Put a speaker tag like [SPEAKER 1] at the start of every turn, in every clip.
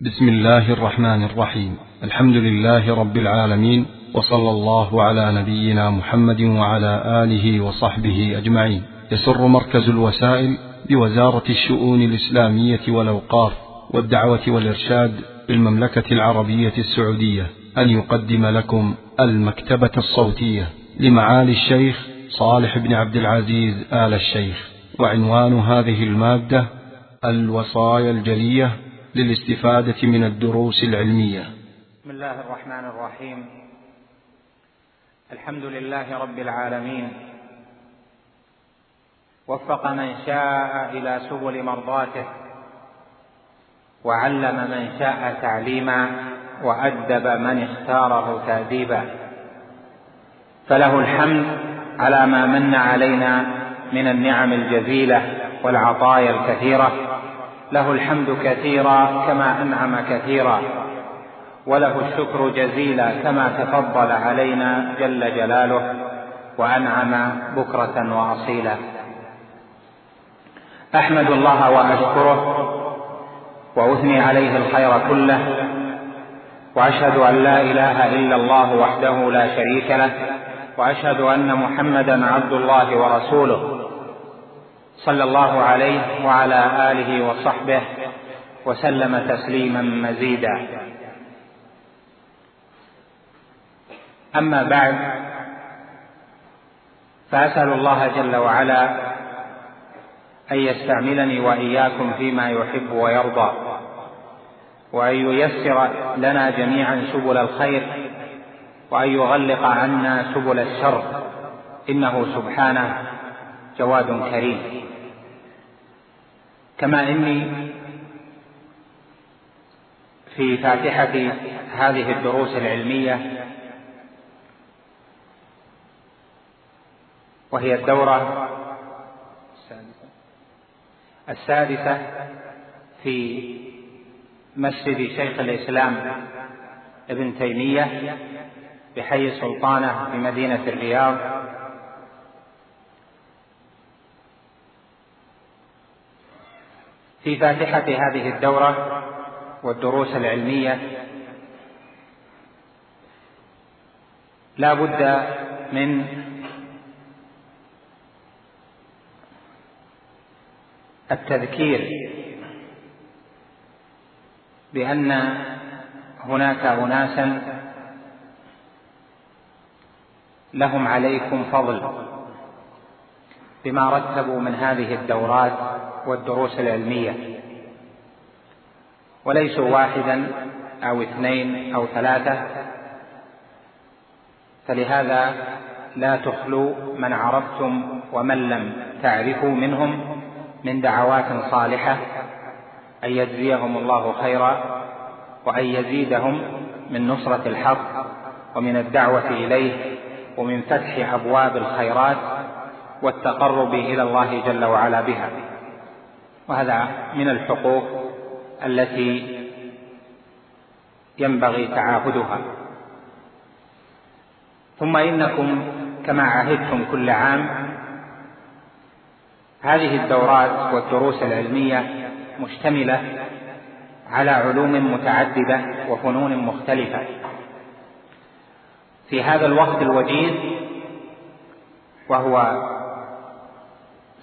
[SPEAKER 1] بسم الله الرحمن الرحيم. الحمد لله رب العالمين وصلى الله على نبينا محمد وعلى آله وصحبه أجمعين. يسر مركز الوسائل بوزارة الشؤون الإسلامية والأوقاف والدعوة والإرشاد بالمملكة العربية السعودية أن يقدم لكم المكتبة الصوتية لمعالي الشيخ صالح بن عبد العزيز آل الشيخ. وعنوان هذه المادة الوصايا الجلية للاستفادة من الدروس العلمية.
[SPEAKER 2] بسم الله الرحمن الرحيم. الحمد لله رب العالمين. وفق من شاء إلى سبل مرضاته وعلم من شاء تعليما وأدب من اختاره تأديبا. فله الحمد على ما من علينا من النعم الجزيلة والعطايا الكثيرة. له الحمد كثيرا كما أنعم كثيرا وله الشكر جزيلا كما تفضل علينا جل جلاله وأنعم بكرة وأصيلا. أحمد الله وأشكره وأثني عليه الخير كله وأشهد أن لا إله إلا الله وحده لا شريك له وأشهد أن محمدا عبد الله ورسوله. صلى الله عليه وعلى آله وصحبه وسلم تسليما مزيدا. أما بعد فأسأل الله جل وعلا أن يستعملني وإياكم فيما يحب ويرضى وأن ييسر لنا جميعا سبل الخير وأن يغلق عنا سبل الشر. إنه سبحانه جواد كريم. كما إني في فاتحة هذه الدروس العلمية وهي الدورة السادسة في مسجد شيخ الإسلام ابن تيمية بحي سلطانة بمدينة الرياض. في فاتحة هذه الدورة والدروس العلمية. لا بد من التذكير بأن هناك أناسا لهم عليكم فضل بما رتبوا من هذه الدورات والدروس العلمية. وليسوا واحدا أو اثنين أو ثلاثة. فلهذا لا تخلوا من عرفتم ومن لم تعرفوا منهم من دعوات صالحة أن يجزيهم الله خيرا وأن يزيدهم من نصرة الحق ومن الدعوة إليه ومن فتح أبواب الخيرات والتقرب إلى الله جل وعلا بها. وهذا من الحقوق التي ينبغي تعاهدها. ثم إنكم كما عهدتم كل عام هذه الدورات والدروس العلمية مشتملة على علوم متعددة وفنون مختلفة. في هذا الوقت الوجيز وهو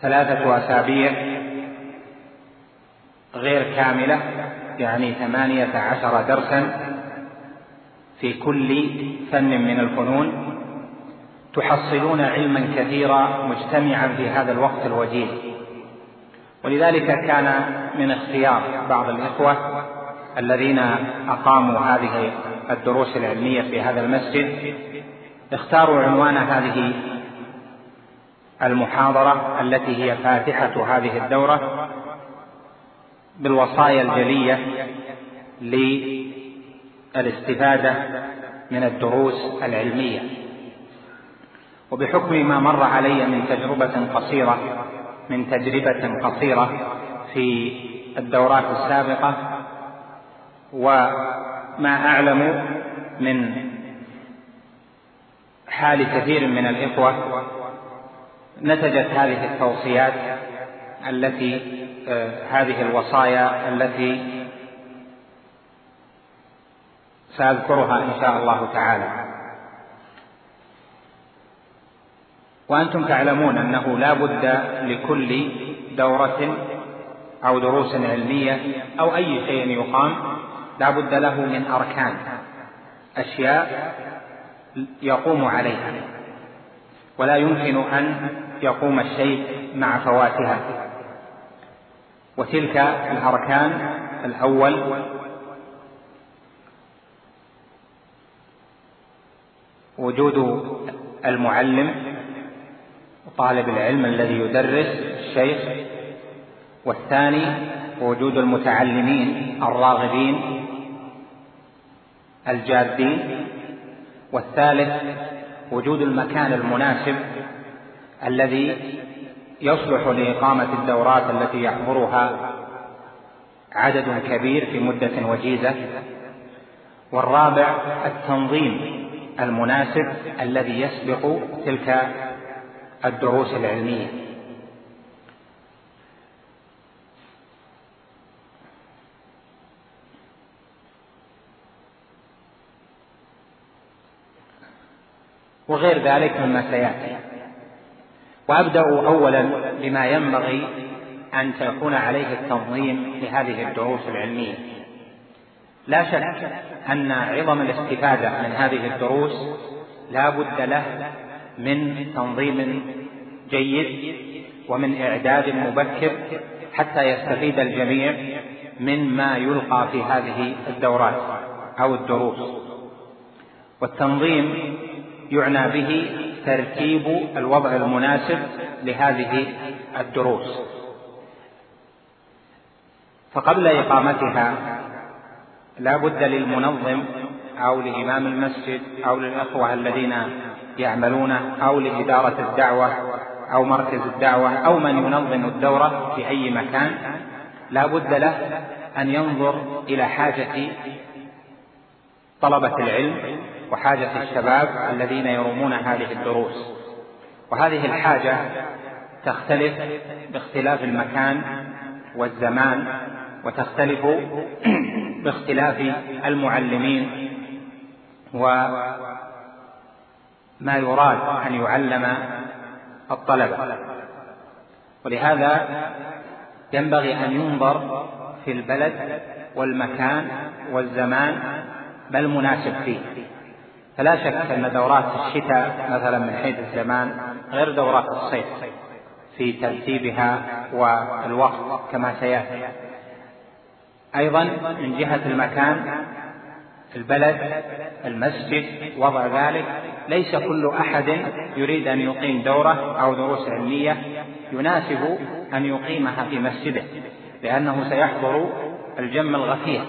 [SPEAKER 2] ثلاثة أسابيع غير كاملة يعني ثمانية عشر درسا في كل فن من الفنون تحصلون علما كثيرا مجتمعا في هذا الوقت الوجيز ولذلك كان من اختيار بعض الإخوة الذين أقاموا هذه الدروس العلمية في هذا المسجد اختاروا عنوان هذه المحاضرة التي هي فاتحة هذه الدورة بالوصايا الجلية للاستفادة من الدروس العلمية. وبحكم ما مر علي من تجربة قصيرة من تجربة قصيرة في الدورات السابقة وما أعلم من حال كثير من الإخوة نتجت هذه التوصيات التي هذه الوصايا التي سأذكرها إن شاء الله تعالى. وأنتم تعلمون أنه لا بد لكل دورة أو دروس علمية أو أي شيء يقام لا بد له من أركان أشياء يقوم عليها ولا يمكن أن يقوم الشيء مع فواتها. وتلك الأركان الأول. وجود المعلم طالب العلم الذي يدرس الشيخ. والثاني وجود المتعلمين الراغبين الجادين. والثالث وجود المكان المناسب الذي يصلح لإقامة الدورات التي يحضرها عدد كبير في مدة وجيزة. والرابع التنظيم المناسب الذي يسبق تلك الدروس العلمية. وغير ذلك مما سيأتي. وأبدأ اولا بما ينبغي أن تكون عليه التنظيم لهذه الدروس العلمية. لا شك أن عظم الاستفادة من هذه الدروس لا بد له من تنظيم جيد ومن إعداد مبكر حتى يستفيد الجميع مما يلقى في هذه الدورات أو الدروس. والتنظيم يعنى به ترتيب الوضع المناسب لهذه الدروس. فقبل إقامتها لا بد للمنظم أو لإمام المسجد أو للأخوة الذين يعملون أو لإدارة الدعوة أو مركز الدعوة أو من ينظم الدورة في أي مكان لا بد له أن ينظر إلى حاجة طلبة العلم وحاجة الشباب الذين يرومون هذه الدروس. وهذه الحاجة تختلف باختلاف المكان والزمان وتختلف باختلاف المعلمين وما يراد أن يعلم الطلبة. ولهذا ينبغي أن ينظر في البلد والمكان والزمان ما المناسب فيه. فلا شك أن دورات الشتاء مثلا من حيث الزمان غير دورات الصيف في ترتيبها والوقت كما سيأتي. أيضا من جهة المكان البلد المسجد وضع ذلك ليس كل أحد يريد أن يقيم دورة أو دروس علمية يناسب أن يقيمها في مسجده لأنه سيحضر الجم الغفير.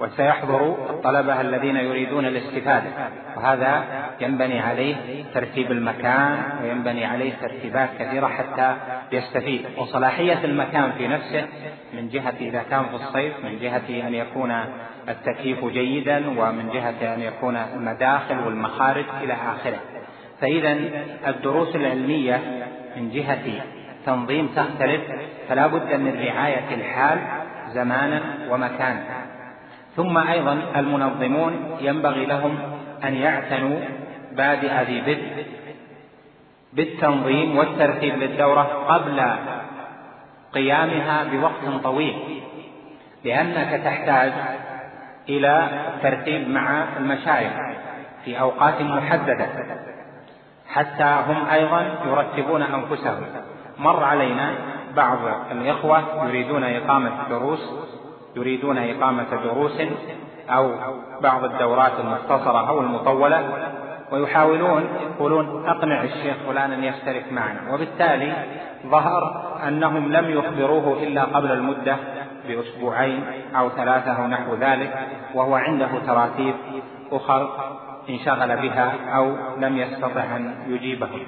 [SPEAKER 2] وسيحضر الطلبة الذين يريدون الاستفادة. وهذا ينبني عليه ترتيب المكان وينبني عليه ترتيبات كثيرة حتى يستفيد. وصلاحية المكان في نفسه من جهة إذا كان في الصيف من جهة أن يكون التكييف جيدا ومن جهة أن يكون المداخل والمخارج إلى آخره. فإذا الدروس العلمية من جهة تنظيم تختلف فلا بد من رعاية الحال زمانا ومكانا. ثم أيضا المنظمون ينبغي لهم أن يعتنوا بادئ ذي بدء بالتنظيم والترتيب للدورة قبل قيامها بوقت طويل لأنك تحتاج إلى الترتيب مع المشايخ في أوقات محددة حتى هم أيضا يرتبون أنفسهم. مر علينا بعض الإخوة يريدون إقامة دروس يريدون إقامة دروس أو بعض الدورات المختصرة أو المطولة ويحاولون يقولون أقنع الشيخ فلان أن يشترك معنا. وبالتالي ظهر أنهم لم يخبروه إلا قبل المدة بأسبوعين أو ثلاثة أو نحو ذلك وهو عنده تراتيب أخر انشغل بها أو لم يستطع أن يجيبهم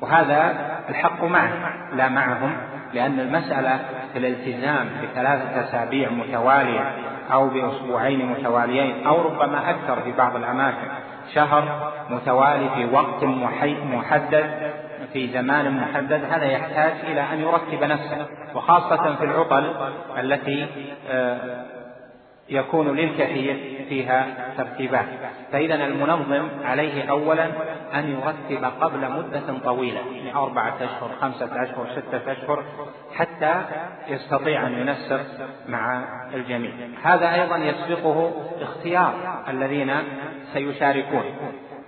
[SPEAKER 2] وهذا الحق معه لا معهم لأن المسألة في الالتزام بثلاثة أسابيع متوالية أو بأسبوعين متواليين أو ربما أكثر في بعض الأماكن شهر متوالي في وقت محدد في زمان محدد هذا يحتاج إلى أن يرتب نفسه وخاصة في العطل التي آه، يكون للكثير فيها ترتيبات. فإذا المنظم عليه أولا أن يرتب قبل مدة طويلة يعني أربعة أشهر خمسة أشهر ستة أشهر حتى يستطيع أن ينسق مع الجميع. هذا أيضا يسبقه اختيار الذين سيشاركون.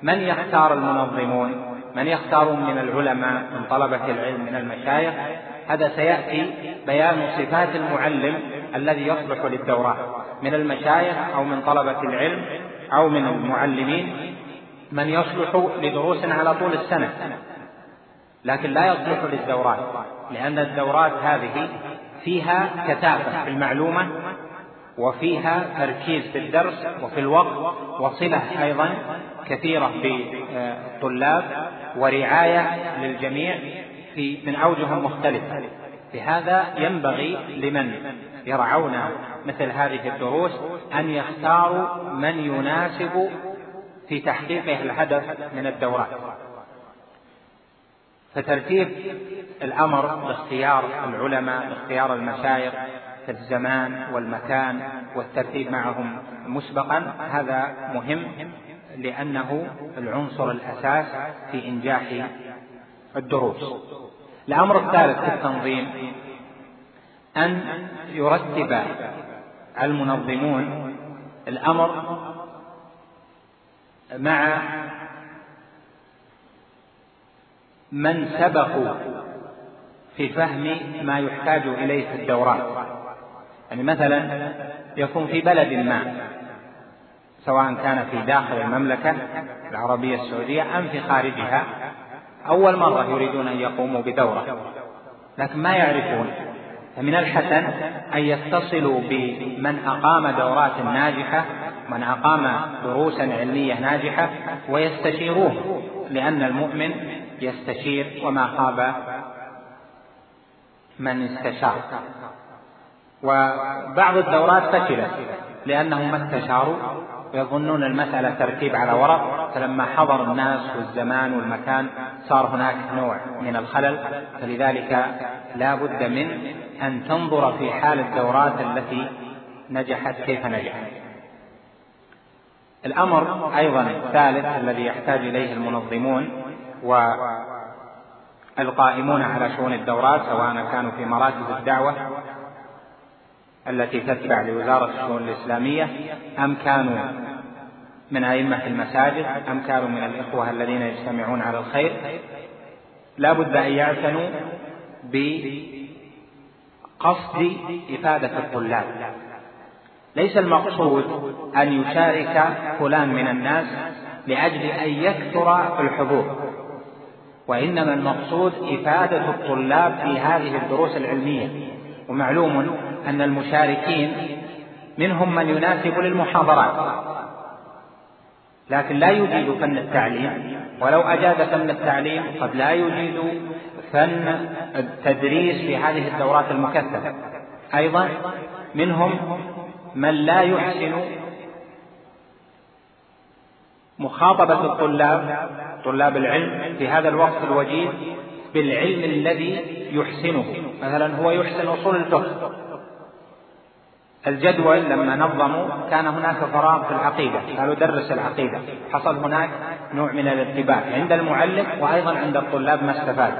[SPEAKER 2] من يختار المنظمون؟ من يختارون من العلماء من طلبة العلم من المشايخ؟ هذا سيأتي بيان صفات المعلم الذي يصلح للدورات من المشايخ أو من طلبة العلم أو من المعلمين من يصلح لدروس على طول السنة لكن لا يصلح للدورات لأن الدورات هذه فيها كثافة في المعلومة وفيها تركيز في الدرس وفي الوقت وصلة أيضا كثيرة بالطلاب ورعاية للجميع في من أوجه مختلفة. لهذا ينبغي لمن يرعون مثل هذه الدروس أن يختاروا من يناسب في تحقيق الهدف من الدورات. فترتيب الأمر باختيار العلماء باختيار المشايخ في الزمان والمكان والترتيب معهم مسبقا هذا مهم لأنه العنصر الأساس في إنجاح الدروس. الأمر الثالث في التنظيم أن يرتب المنظمون الأمر مع من سبقوا في فهم ما يحتاج إليه في الدورات. يعني مثلا يكون في بلد ما سواء كان في داخل المملكة العربية السعودية أم في خارجها أول مرة يريدون أن يقوموا بدورة لكن ما يعرفون. فمن الحسن أن يتصلوا بمن أقام دورات ناجحة من أقام دروسا علمية ناجحة ويستشيروه لأن المؤمن يستشير وما خاب من استشار. وبعض الدورات فشلت لأنهم ما استشاروا. ويظنون المسألة ترتيب على ورق فلما حضر الناس والزمان والمكان صار هناك نوع من الخلل فلذلك لا بد من أن تنظر في حال الدورات التي نجحت كيف نجحت. الأمر أيضا الثالث الذي يحتاج إليه المنظمون والقائمون على شؤون الدورات سواء كانوا في مراكز الدعوة التي تتبع لوزارة الشؤون الإسلامية أم كانوا من أئمة المساجد أم كانوا من الإخوة الذين يجتمعون على الخير؟ لا بد أن يعتنوا بقصد إفادة الطلاب. ليس المقصود أن يشارك فلان من الناس لأجل أن يكثر الحضور وإنما المقصود إفادة الطلاب في هذه الدروس العلمية. ومعلوم أن المشاركين منهم من يناسب للمحاضرات. لكن لا يجيد فن التعليم ولو أجاد فن التعليم قد لا يجيد فن التدريس في هذه الدورات المكثفة. أيضا منهم من لا يحسن مخاطبة الطلاب طلاب العلم في هذا الوقت الوجيز بالعلم الذي يحسنه. مثلا هو يحسن أصول الفقه. الجدول لما نظموا كان هناك فراغ في العقيدة. قالوا درس العقيدة. حصل هناك نوع من الارتباك عند المعلم وأيضا عند الطلاب ما استفاد.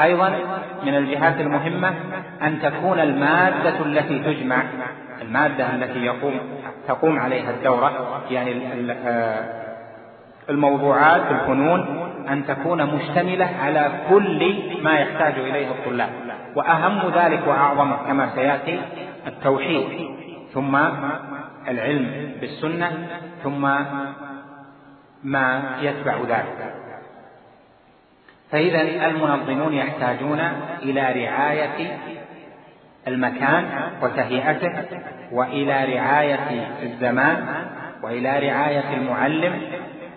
[SPEAKER 2] أيضا من الجهات المهمة أن تكون المادة التي تجمع المادة التي يقوم تقوم عليها الدورة يعني آه، الموضوعات الفنون أن تكون مشتملة على كل ما يحتاج إليه الطلاب. وأهم ذلك وأعظمه كما سيأتي التوحيد ثم العلم بالسنة ثم ما يتبع ذلك. فإذا المنظمون يحتاجون إلى رعاية المكان وتهيئته وإلى رعاية الزمان وإلى رعاية المعلم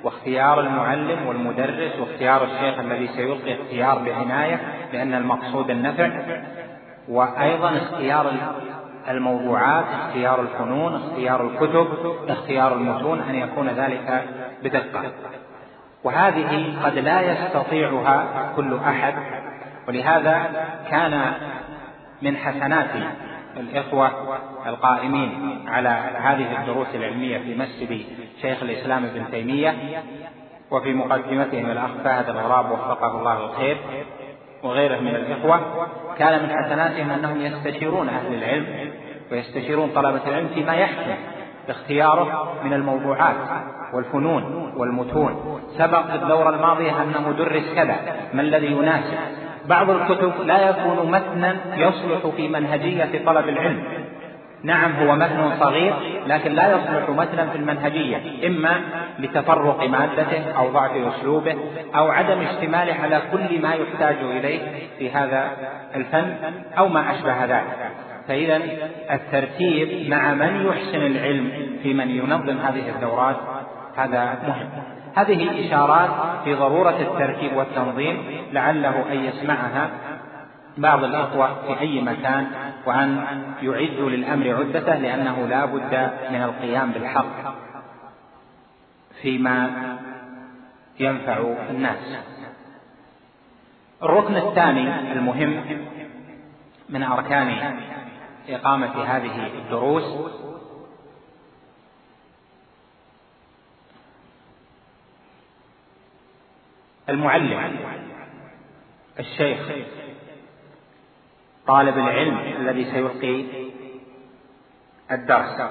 [SPEAKER 2] واختيار المعلم والمدرس واختيار الشيخ الذي سيلقي اختيار بعناية لأن المقصود النفع وأيضا اختيار الموضوعات اختيار الفنون اختيار الكتب اختيار المتون أن يكون ذلك بدقة. وهذه قد لا يستطيعها كل أحد. ولهذا كان من حسنات الإخوة القائمين على هذه الدروس العلمية في مسجد شيخ الإسلام ابن تيمية وفي مقدمتهم الأخ فهد الغراب وفقه الله الخير. وغيره من الإخوة كان من حسناتهم أنهم يستشيرون أهل العلم ويستشيرون طلبة العلم فيما يحكم اختياره من الموضوعات والفنون والمتون. سبق في الدورة الماضية أنه درس كذا ما الذي يناسب؟ بعض الكتب لا يكون متنا يصلح في منهجية طلب العلم. نعم هو متن صغير لكن لا يصلح متنا في المنهجية إما لتفرق مادته أو ضعف أسلوبه أو عدم اشتماله على كل ما يحتاج إليه في هذا الفن أو ما أشبه ذلك. فإذا الترتيب مع من يحسن العلم في من ينظم هذه الدورات هذا مهم. هذه إشارات في ضرورة الترتيب والتنظيم لعله أن يسمعها بعض الإخوة في أي مكان وأن يعدوا للأمر عدته لأنه لا بد من القيام بالحق فيما ينفع الناس. الركن الثاني المهم من أركان إقامة هذه الدروس المعلم الشيخ. طالب العلم الذي سيلقي الدرس.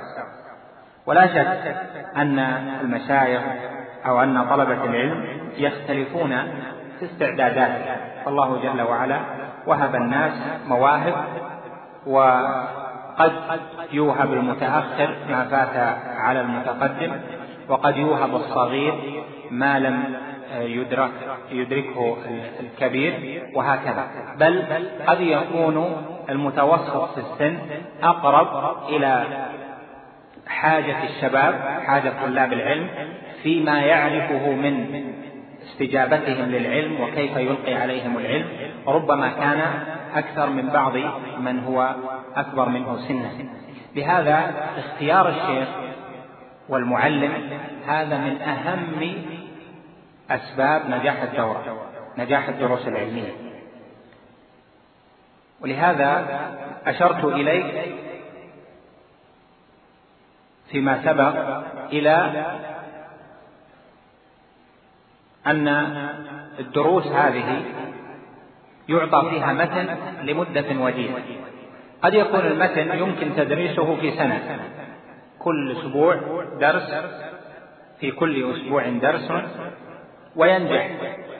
[SPEAKER 2] ولا شك أن المشايخ أو أن طلبة العلم يختلفون في استعداداتهم فالله جل وعلا وهب الناس مواهب وقد يوهب المتأخر ما فات على المتقدم وقد يوهب الصغير ما لم يدرك يدركه الكبير وهكذا. بل قد يكون المتوسط في السن أقرب إلى حاجة الشباب حاجة طلاب العلم فيما يعرفه من استجابتهم للعلم وكيف يلقي عليهم العلم. ربما كان أكثر من بعض من هو أكبر منه سنا. لهذا اختيار الشيخ والمعلم هذا من أهم أسباب نجاح الدورة نجاح الدروس العلمية. ولهذا أشرت إليك فيما سبق إلى أن الدروس هذه يعطى فيها متن لمدة وجيزة. قد يكون المتن يمكن تدريسه في سنة. كل أسبوع درس في كل أسبوع درس. وينجح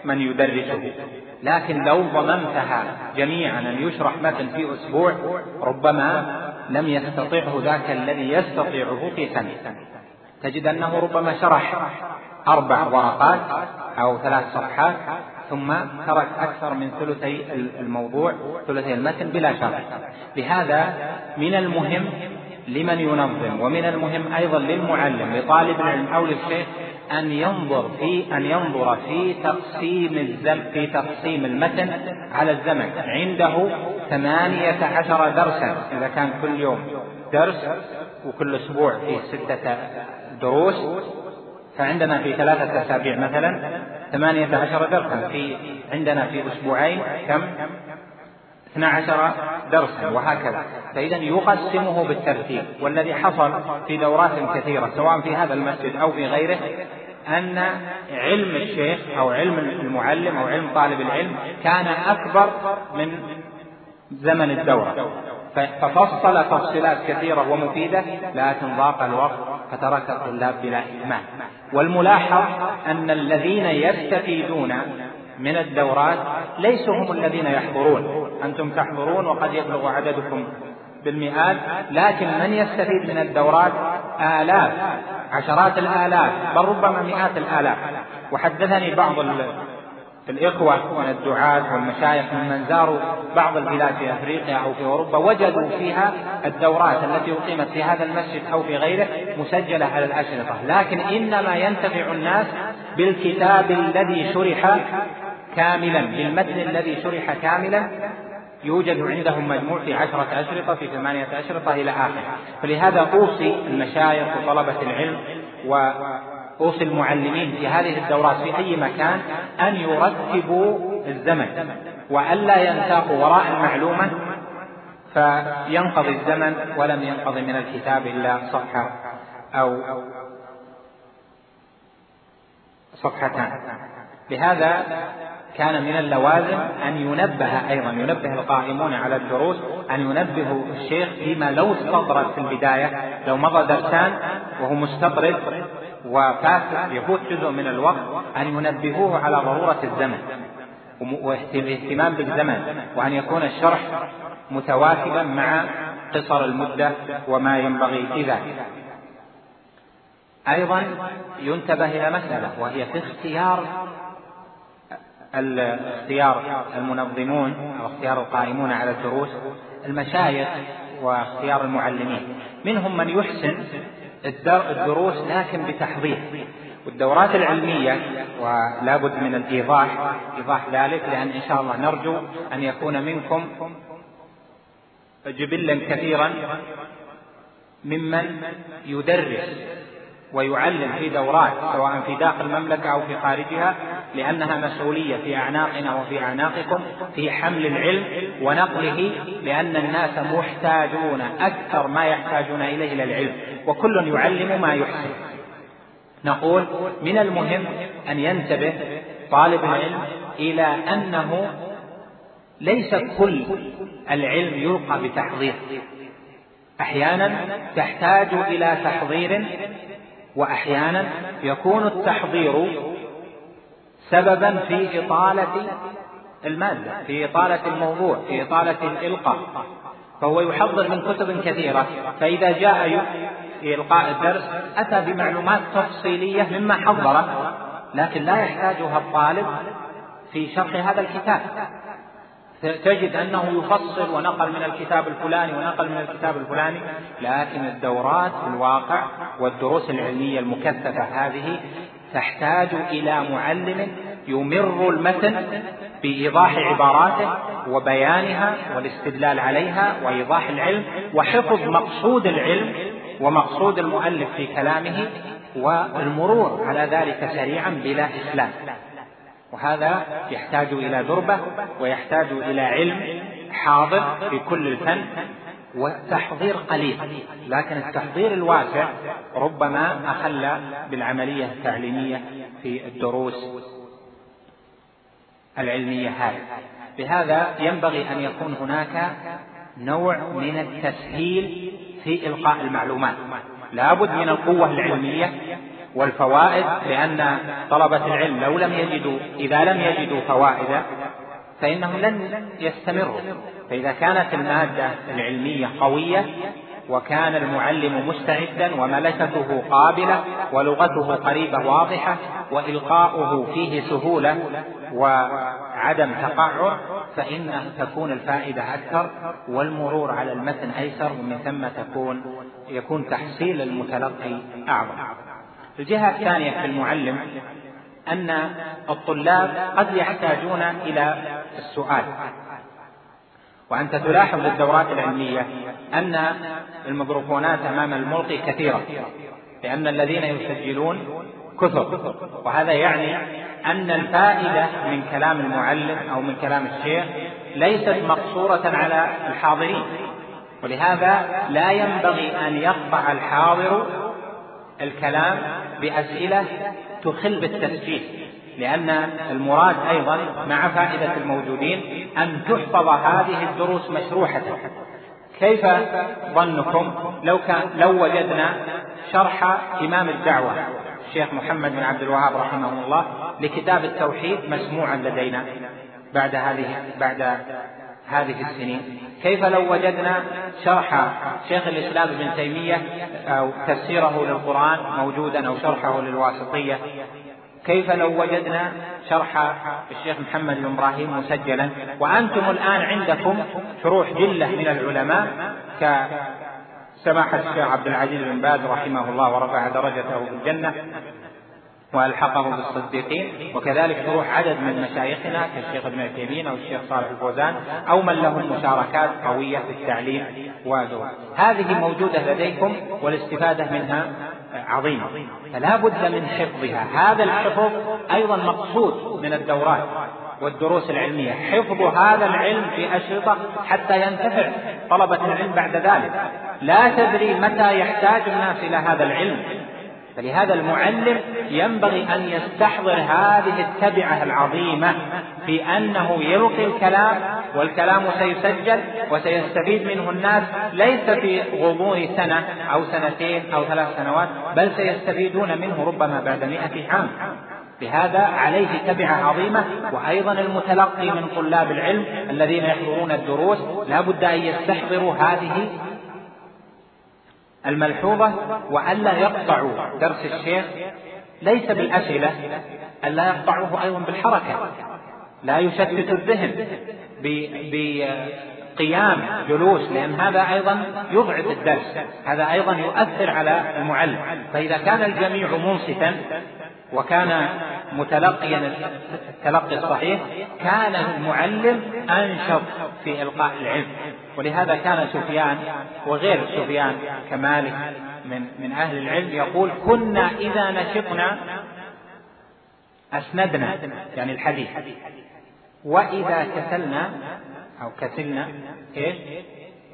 [SPEAKER 2] من يدرسه لكن لو ضممتها جميعا أن يشرح متن في أسبوع ربما لم يستطعه ذاك الذي يستطيعه في سنة تجد أنه ربما شرح أربع ورقات أو ثلاث صفحات ثم ترك أكثر من ثلثي الموضوع ثلثي المتن بلا شرح. لهذا من المهم لمن ينظم ومن المهم أيضا للمعلم لطالب العلم أو للشيخ أن ينظر في أن ينظر في تقسيم الزم في تقسيم المتن على الزمن. عنده ثمانية عشر درسا. إذا كان كل يوم درس وكل أسبوع فيه ستة دروس فعندنا في ثلاثة أسابيع مثلا ثمانية عشر درسا. في عندنا في أسبوعين كم؟ اثنا عشر درسا وهكذا. فإذا يقسمه بالترتيب والذي حصل في دورات كثيرة سواء في هذا المسجد أو في غيره أن علم الشيخ أو علم المعلم أو علم طالب العلم كان أكبر من زمن الدورة. ففصل تفصيلات كثيرة ومفيدة لكن ضاق الوقت فترك الطلاب بلا إهمال والملاحظ أن الذين يستفيدون من الدورات ليسوا هم الذين يحضرون. أنتم تحضرون وقد يبلغ عددكم بالمئات لكن من يستفيد من الدورات؟ آلاف عشرات الآلاف بل ربما مئات الآلاف. وحدثني بعض الإخوة من الدعاة والمشايخ ممن زاروا بعض البلاد في أفريقيا أو في أوروبا وجدوا فيها الدورات التي أقيمت في هذا المسجد أو في غيره مسجلة على الأشرطة. لكن إنما ينتفع الناس بالكتاب الذي شرح كاملا بالمتن الذي شرح كاملا يوجد عندهم مجموع في عشرة أشرطة في ثمانية أشرطة إلى آخره فلهذا أوصي المشايخ وطلبة العلم وأوصي المعلمين في هذه الدورات في أي مكان أن يرتبوا الزمن. وألا ينساقوا وراء المعلومة فينقضي الزمن ولم ينقضي من الكتاب إلا صفحة أو صفحتان. لهذا كان من اللوازم أن ينبه أيضا ينبه القائمون على الدروس أن ينبهوا الشيخ فيما لو استطرد في البداية لو مضى درسان وهو مستطرد وفات يفوت جزء من الوقت أن ينبهوه على ضرورة الزمن والاهتمام بالزمن وأن يكون الشرح متواكبا مع قصر المدة وما ينبغي في ذلك. أيضا ينتبه إلى مسألة وهي في اختيار اختيار المنظمون أو اختيار القائمون على الدروس المشايخ واختيار المعلمين. منهم من يحسن الدروس لكن بتحضير. والدورات العلمية ولا بد من الإيضاح إيضاح ذلك لأن إن شاء الله نرجو أن يكون منكم جبلا كثيرا ممن يدرس ويعلم في دورات سواء في داخل المملكة أو في خارجها لأنها مسؤولية في أعناقنا وفي أعناقكم في حمل العلم ونقله لأن الناس محتاجون أكثر ما يحتاجون إليه إلى العلم. وكل يعلم ما يحسن. نقول من المهم أن ينتبه طالب العلم إلى أنه ليس كل العلم يلقى بتحضير. أحيانا تحتاج إلى تحضير وأحيانا يكون التحضير سببا في إطالة المادة في إطالة الموضوع في إطالة الإلقاء. فهو يحضر من كتب كثيرة. فإذا جاء في إلقاء الدرس أتى بمعلومات تفصيلية مما حضره لكن لا يحتاجها الطالب في شرح هذا الكتاب. تجد أنه يفصل ونقل من الكتاب الفلاني ونقل من الكتاب الفلاني لكن الدورات في الواقع والدروس العلمية المكثفة هذه تحتاج إلى معلم يمر المتن بإيضاح عباراته وبيانها والاستدلال عليها وإيضاح العلم وحفظ مقصود العلم ومقصود المؤلف في كلامه والمرور على ذلك سريعا بلا إسلام. وهذا يحتاج إلى دربة ويحتاج إلى علم حاضر في كل الفن والتحضير قليل. لكن التحضير الواسع ربما أخل بالعملية التعليمية في الدروس العلمية هذه. بهذا ينبغي أن يكون هناك نوع من التسهيل في إلقاء المعلومات. لابد من القوة العلمية والفوائد لأن طلبة العلم لو لم يجدوا إذا لم يجدوا فوائد فإنهم لن يستمروا. فإذا كانت المادة العلمية قوية وكان المعلم مستعدا وملكته قابلة ولغته قريبة واضحة وإلقاؤه فيه سهولة وعدم تقعر فإن تكون الفائدة أكثر والمرور على المتن أيسر ومن ثم تكون يكون تحصيل المتلقي أعظم. الجهة الثانية في المعلم أن الطلاب قد يحتاجون إلى السؤال. وأنت تلاحظ الدورات العلمية أن الميكروفونات أمام الملقي كثيرة لأن الذين يسجلون كثر. وهذا يعني أن الفائدة من كلام المعلم أو من كلام الشيخ ليست مقصورة على الحاضرين. ولهذا لا ينبغي أن يقطع الحاضر الكلام بأسئلة تخل بالتسجيل لأن المراد أيضا مع فائدة الموجودين أن تحفظ هذه الدروس مشروحة. كيف ظنكم لو كان لو وجدنا شرح إمام الدعوة الشيخ محمد بن عبد الوهاب رحمه الله لكتاب التوحيد مسموعا لدينا بعد هذه بعد هذه السنين. كيف لو وجدنا شرح شيخ الإسلام ابن تيمية أو تفسيره للقرآن موجودا أو شرحه للواسطية؟ كيف لو وجدنا شرح الشيخ محمد بن إبراهيم مسجلا؟ وأنتم الآن عندكم شروح جلة من العلماء كسماحة الشيخ عبد العزيز بن باز رحمه الله ورفع درجته في الجنة. وألحقه بالصديقين. وكذلك شروح عدد من مشايخنا كالشيخ ابن عثيمين أو الشيخ صالح الفوزان أو من لهم مشاركات قوية في التعليم ودور هذه موجودة لديكم والاستفادة منها عظيمة. فلا بد من حفظها. هذا الحفظ أيضا مقصود من الدورات والدروس العلمية. حفظ هذا العلم في أشرطة حتى ينتفع طلبة العلم بعد ذلك. لا تدري متى يحتاج الناس إلى هذا العلم. فلهذا المعلم ينبغي أن يستحضر هذه التبعة العظيمة في أنه يلقي الكلام والكلام سيسجل وسيستفيد منه الناس ليس في غضون سنة أو سنتين أو ثلاث سنوات بل سيستفيدون منه ربما بعد مئة عام. لهذا عليه تبعة عظيمة وأيضا المتلقي من طلاب العلم الذين يحضرون الدروس لا بد أن يستحضروا هذه الملحوظة وألا يقطعوا درس الشيخ ليس بالأسئلة ألا يقطعوه أيضا بالحركة. لا يشتت الذهن بقيام جلوس لأن هذا أيضا يضعف الدرس هذا أيضا يؤثر على المعلم. فإذا كان الجميع منصتا وكان متلقيا التلقي الصحيح كان المعلم أنشط في إلقاء العلم. ولهذا كان سفيان وغير سفيان كمالك من من أهل العلم يقول كنا إذا نشطنا أسندنا. يعني الحديث. وإذا كسلنا أو كسلنا إيش؟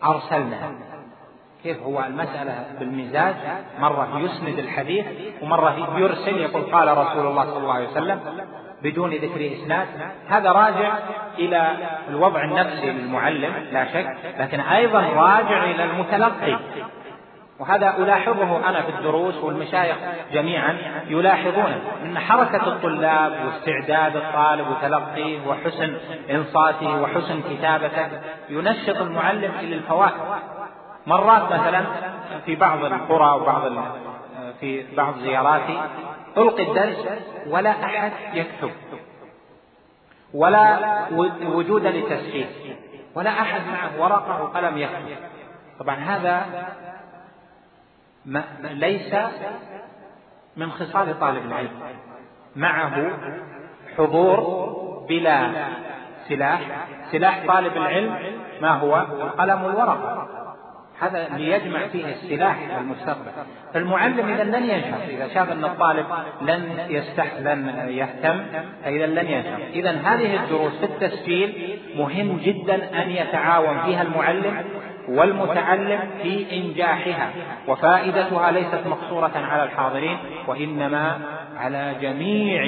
[SPEAKER 2] أرسلنا. كيف هو المسألة بالمزاج؟ مرة يسند الحديث ومرة يرسل يقول قال رسول الله صلى الله عليه وسلم بدون ذكر إسناد. هذا راجع إلى الوضع النفسي للمعلم لا شك لكن أيضا راجع إلى المتلقي. وهذا ألاحظه أنا في الدروس والمشايخ جميعا يلاحظون أن حركة الطلاب واستعداد الطالب وتلقيه وحسن إنصاته وحسن كتابته ينشط المعلم إلى الفوائد. مرات مثلا في بعض القرى وبعض في بعض زياراتي ألقي الدرس ولا أحد يكتب ولا وجود لتسجيل ولا أحد معه ورقة وقلم يكتب. طبعا هذا ما ليس من خصال طالب العلم. معه حضور بلا سلاح. سلاح طالب العلم ما هو؟ القلم والورقة. هذا ليجمع فيه السلاح للمستقبل فالمعلم إذا لن ينشط إذا شاف أن الطالب لن يستح لن يهتم. فإذا لن ينشط إذا هذه الدروس في التسجيل مهم جدا أن يتعاون فيها المعلم والمتعلم في إنجاحها. وفائدتها ليست مقصورة على الحاضرين وإنما على جميع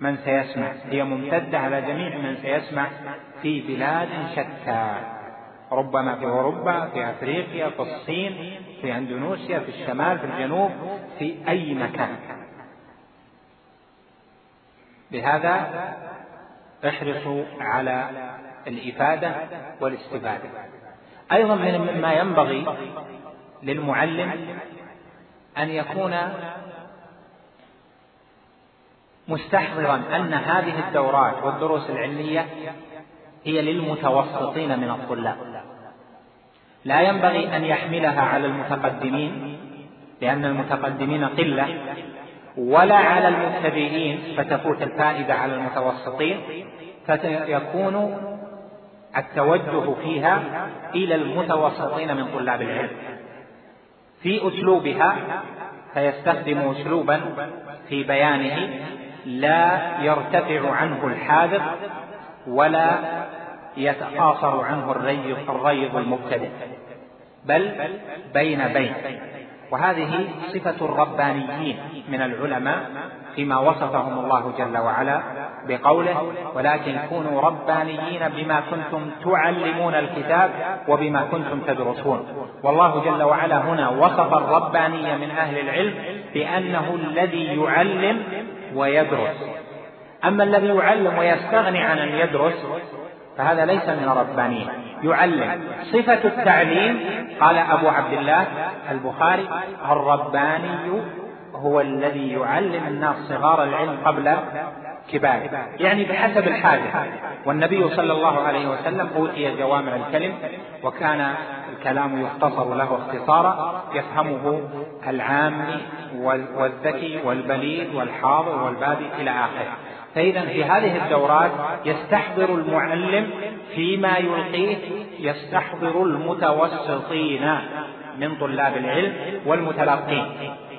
[SPEAKER 2] من سيسمع. هي ممتدة على جميع من سيسمع في بلاد شتى. ربما في أوروبا في أفريقيا في الصين في أندونيسيا في الشمال في الجنوب في أي مكان. لهذا احرصوا على الإفادة والاستفادة أيضا مما ينبغي للمعلم أن يكون مستحضرا أن هذه الدورات والدروس العلمية هي للمتوسطين من الطلاب. لا ينبغي أن يحملها على المتقدمين لأن المتقدمين قلة ولا على المبتدئين فتفوت الفائدة على المتوسطين فيكون التوجه فيها إلى المتوسطين من طلاب العلم. في أسلوبها فيستخدم أسلوبا في بيانه لا يرتفع عنه الحاذق ولا يتقاصر عنه الريض المبتدئ. بل بين بين. وهذه صفة الربانيين من العلماء فيما وصفهم الله جل وعلا بقوله ولكن كونوا ربانيين بما كنتم تعلمون الكتاب وبما كنتم تدرسون والله جل وعلا هنا وصف الرباني من أهل العلم بأنه الذي يعلم ويدرس. أما الذي يعلم ويستغني عن أن يدرس فهذا ليس من الربانية يعلم. صفة التعليم قال أبو عبد الله البخاري الرباني هو الذي يعلم الناس صغار العلم قبل كبار. يعني بحسب الحاجة. والنبي صلى الله عليه وسلم أوتي جوامع الكلم وكان الكلام يختصر له اختصارا يفهمه العامي والذكي والبليد والحاضر والبادي إلى آخره. فإذا في هذه الدورات يستحضر المعلم فيما يلقيه يستحضر المتوسطين من طلاب العلم والمتلقين.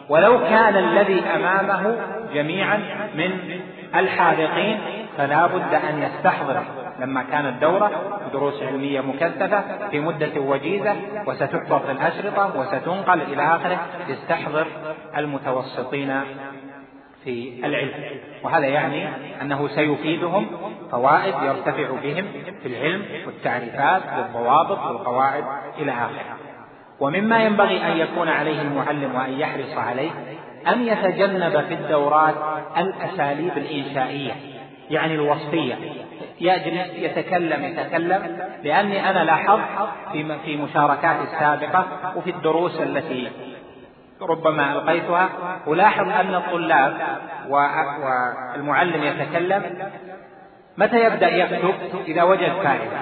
[SPEAKER 2] ولو كان الذي أمامه جميعا من الحاذقين فلا بد أن يستحضر لما كانت دورة دروس علمية مكثفة في مدة وجيزة وستحفظ الأشرطة وستنقل إلى آخره يستحضر المتوسطين في العلم. وهذا يعني أنه سيفيدهم فوائد يرتفع بهم في العلم والتعريفات والضوابط والقواعد إلى آخره. ومما ينبغي أن يكون عليه المعلم وأن يحرص عليه أن يتجنب في الدورات الأساليب الإنشائية يعني الوصفية. يجلس يتكلم يتكلم لأني أنا لاحظت في مشاركاتي السابقة وفي الدروس التي ربما ألقيتها. ألاحظ أن الطلاب والمعلم يتكلم. متى يبدأ يكتب؟ إذا وجد فائدة.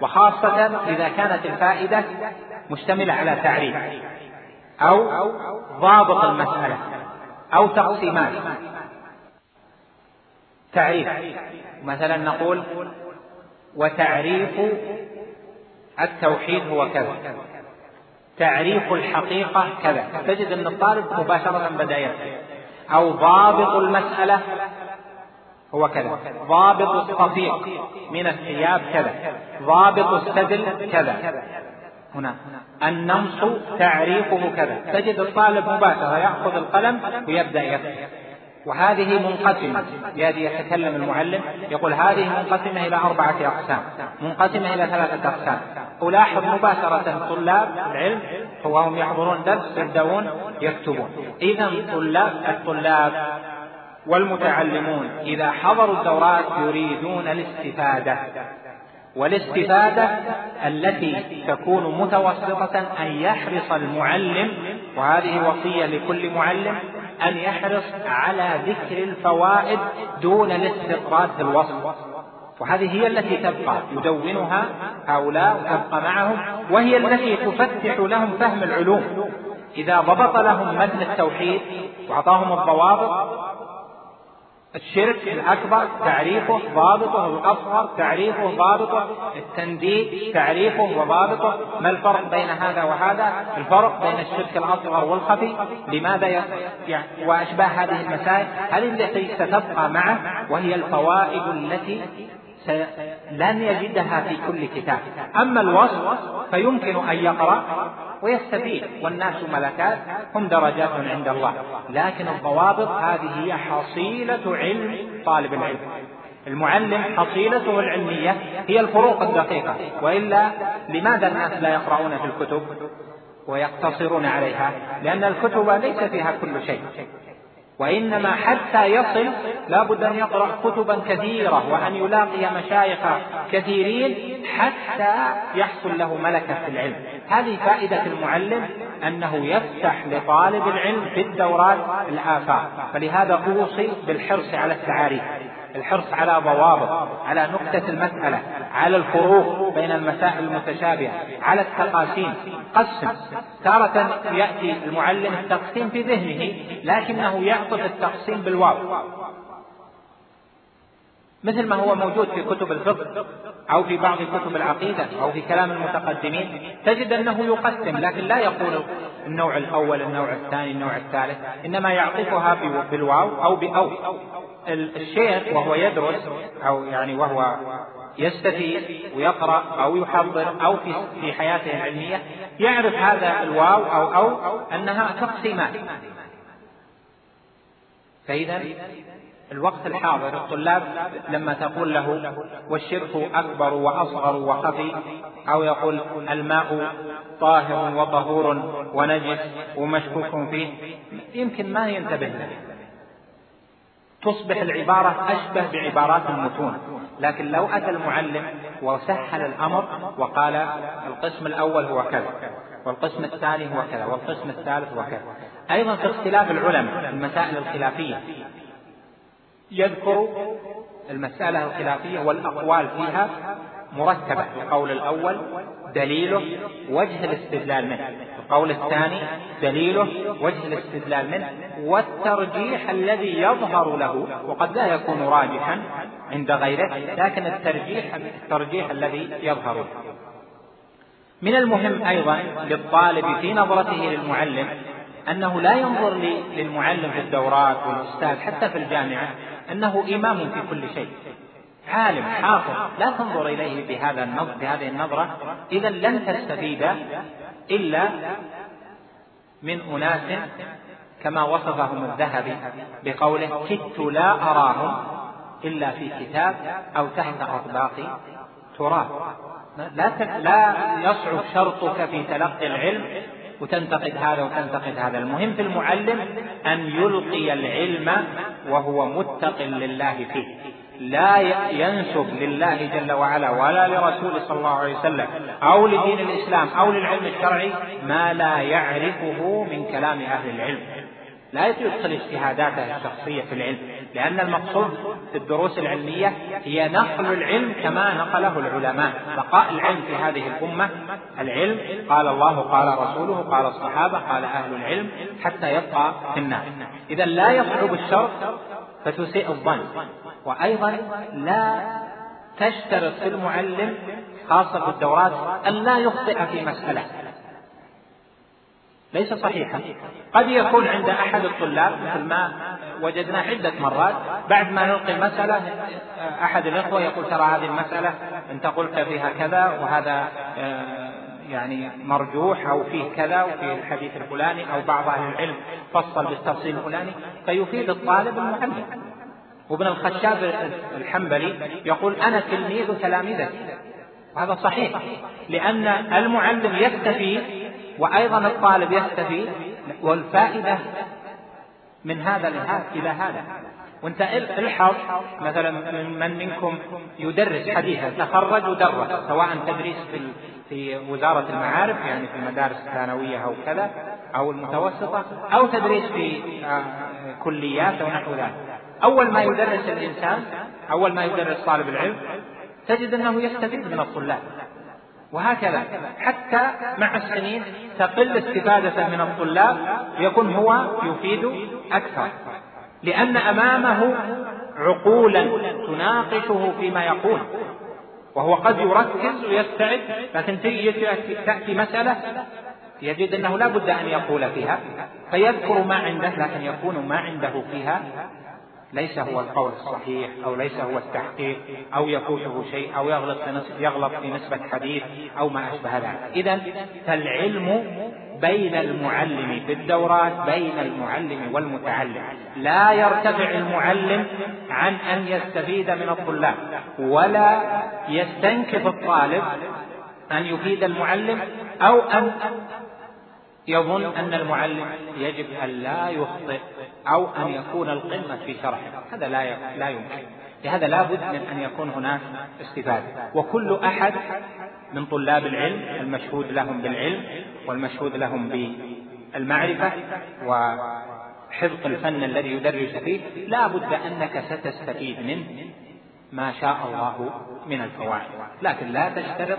[SPEAKER 2] وخاصة إذا كانت الفائدة مشتملة على تعريف أو ضابط المسألة أو تقسيمات. تعريف. مثلا نقول وتعريف التوحيد هو كذا. تعريف الحقيقة كذا. تجد أن الطالب مباشرة بدأ يكتب أو ضابط المسألة هو كذا. ضابط الصفيق من الثياب كذا. ضابط السدل كذا. هنا. النمص تعريفه كذا. تجد الطالب مباشرة يأخذ القلم ويبدأ يكتب وهذه منقسمة. بهذه يتكلم المعلم يقول هذه منقسمة إلى أربعة أقسام منقسمة إلى ثلاثة أقسام. ألاحظ مباشرة طلاب العلم وهم يحضرون درس يبدأون يكتبون. إذا طلاب الطلاب والمتعلمون إذا حضروا الدورات يريدون الاستفادة. والاستفادة التي تكون متوسطة أن يحرص المعلم وهذه وصية لكل معلم أن يحرص على ذكر الفوائد دون الاستطراد في الوصف. وهذه هي التي تبقى يدونها هؤلاء وتبقى معهم وهي التي تفتح لهم فهم العلوم. إذا ضبط لهم متن التوحيد وأعطاهم الضوابط الشرك الأكبر تعريفه ضابطه الأصغر تعريفه ضابطه التنديد تعريفه وضابطه. ما الفرق بين هذا وهذا؟ الفرق بين الشرك الأصغر والخفي. لماذا يعني وأشباه هذه المسائل؟ هذه التي ستبقى معه وهي الفوائد التي لن يجدها في كل كتاب. أما الوصف فيمكن أن يقرأ ويستفيد والناس ملكات هم درجات عند الله. لكن الضوابط هذه هي حصيلة علم طالب العلم. المعلم حصيلته العلمية هي الفروق الدقيقة. وإلا لماذا الناس لا يقرؤون في الكتب ويقتصرون عليها؟ لأن الكتب ليس فيها كل شيء. وإنما حتى يصل لا بد أن يقرأ كتبا كثيرة وأن يلاقي مشايخ كثيرين حتى يحصل له ملكة في العلم. هذه فائدة المعلم أنه يفتح لطالب العلم في الدورات الآفاق. فلهذا أوصي بالحرص على التعاريف. الحرص على ضوابط على نكتة المسألة على الفروق بين المسائل المتشابهة على التقاسيم. قسم. تارة يأتي المعلم التقسيم في ذهنه لكنه يعطف التقسيم بالواو. مثل ما هو موجود في كتب الفقه أو في بعض كتب العقيدة أو في كلام المتقدمين تجد أنه يقسم لكن لا يقول النوع الأول النوع الثاني النوع الثالث إنما يعطفها بالواو أو بأو. الشيخ وهو يدرس أو يعني وهو يستفيد ويقرأ أو يحضر أو في في حياته العلمية يعرف هذا الواو أو أو أنها تقسيمات فإذا الوقت الحاضر الطلاب لما تقول له والشرك أكبر وأصغر وخفي أو يقول الماء طاهر وطهور ونجس ومشكوك فيه يمكن ما ينتبه له. تصبح العبارة أشبه بعبارات المتون. لكن لو أتى المعلم وسهل الأمر وقال القسم الأول هو كذا والقسم الثاني هو كذا والقسم الثالث هو كذا. أيضا في اختلاف العلماء المسائل الخلافية يذكر المسألة الخلافية والأقوال فيها مرتبة. القول الأول دليله وجه الاستدلال منه. القول الثاني دليله وجه الاستدلال منه والترجيح الذي يظهر له وقد لا يكون راجحا عند غيره لكن الترجيح الترجيح الذي يظهر له. من المهم أيضا للطالب في نظرته للمعلم أنه لا ينظر للمعلم في الدورات والأستاذ حتى في الجامعة أنه إمام في كل شيء. عالم حافظ لا تنظر إليه بهذا النظر بهذه النظرة. إذا لن تستفيد إلا من أناس كما وصفهم الذهبي بقوله كدت لا أراهم إلا في كتاب أو تحت أطباق تراب. لا لا يصعب شرطك في تلقي العلم وتنتقد هذا وتنتقد هذا. المهم في المعلم أن يلقي العلم وهو متق لله فيه. لا ينسب لله جل وعلا ولا لرسوله صلى الله عليه وسلم أو لدين الإسلام أو للعلم الشرعي ما لا يعرفه من كلام أهل العلم. لا يدخل اجتهاداته الشخصية في العلم لأن المقصود في الدروس العلمية هي نقل العلم كما نقله العلماء. بقاء العلم في هذه الأمة العلم قال الله قال رسوله قال الصحابة قال أهل العلم حتى يبقى في الناس. إذا لا يصعب الشرط فتسيء الظن. وأيضا لا تشترط في المعلم خاصة في الدورات أن لا يخطئ في مسألة. ليس صحيحا. قد يكون عند أحد الطلاب مثل ما وجدنا عدة مرات بعد ما نلقي المسألة أحد الإخوة يقول ترى هذه المسألة أنت قلت فيها كذا وهذا آه، يعني مرجوح أو فيه كذا وفيه الحديث الفلاني أو بعض أهل العلم فصل بالتفصيل الفلاني فيفيد الطالب المعلم. وابن الخشاب الحنبلي يقول أنا تلميذ تلامذتي هذا صحيح لأن المعلم يستفيد وأيضا الطالب يستفيد والفائدة من هذا إلى هذا وانت الحظ مثلا من منكم يدرس حديثا تخرج ودرس سواء تدريس في في وزارة المعارف يعني في المدارس الثانوية أو كذا أو المتوسطة أو تدريس في آه، كليات أو نحو ذلك. أول ما يدرس الإنسان أول ما يدرس طالب العلم تجد أنه يستفيد من الطلاب. وهكذا حتى مع السنين تقل استفادته من الطلاب يكون هو يفيد أكثر. لأن أمامه عقولا تناقشه فيما يقول. وهو قد يركز ويستعد لكن تأتي مسألة يجد أنه لا بد أن يقول فيها فيذكر ما عنده لكن يكون ما عنده فيها ليس هو القول الصحيح أو ليس هو التحقيق أو يفوته شيء أو يغلط في يغلط في نسبة حديث أو ما أشبه ذلك. إذا فالعلم بين المعلم في الدورات بين المعلم والمتعلم. لا يرتفع المعلم عن أن يستفيد من الطلاب ولا يستنكف الطالب أن يفيد المعلم أو أن يظن أن المعلم يجب أن لا يخطئ. أو أن يكون القمة في شرحه. هذا لا لا يمكن. لهذا لا بد من أن يكون هناك استفادة. وكل أحد من طلاب العلم المشهود لهم بالعلم والمشهود لهم بالمعرفة وحفظ الفن الذي يدرس فيه لا بد أنك ستستفيد منه ما شاء الله من الفوائد. لكن لا تشترط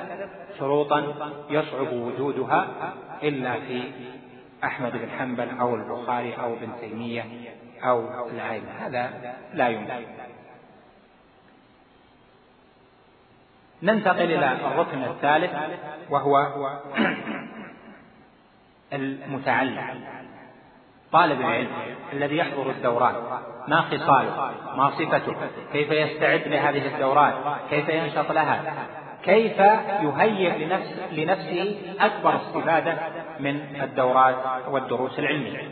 [SPEAKER 2] شروطا يصعب وجودها إلا في أحمد بن حنبل أو البخاري أو ابن تيمية أو العين هذا لا يمكن. ننتقل إلى الركن الثالث وهو المتعلم طالب العلم الذي يحضر الدورات. ما خصاله؟ ما صفته؟ كيف يستعد لهذه الدورات؟ كيف ينشط لها؟ كيف يهيئ لنفس لنفسه أكبر استفادة من الدورات والدروس العلمية؟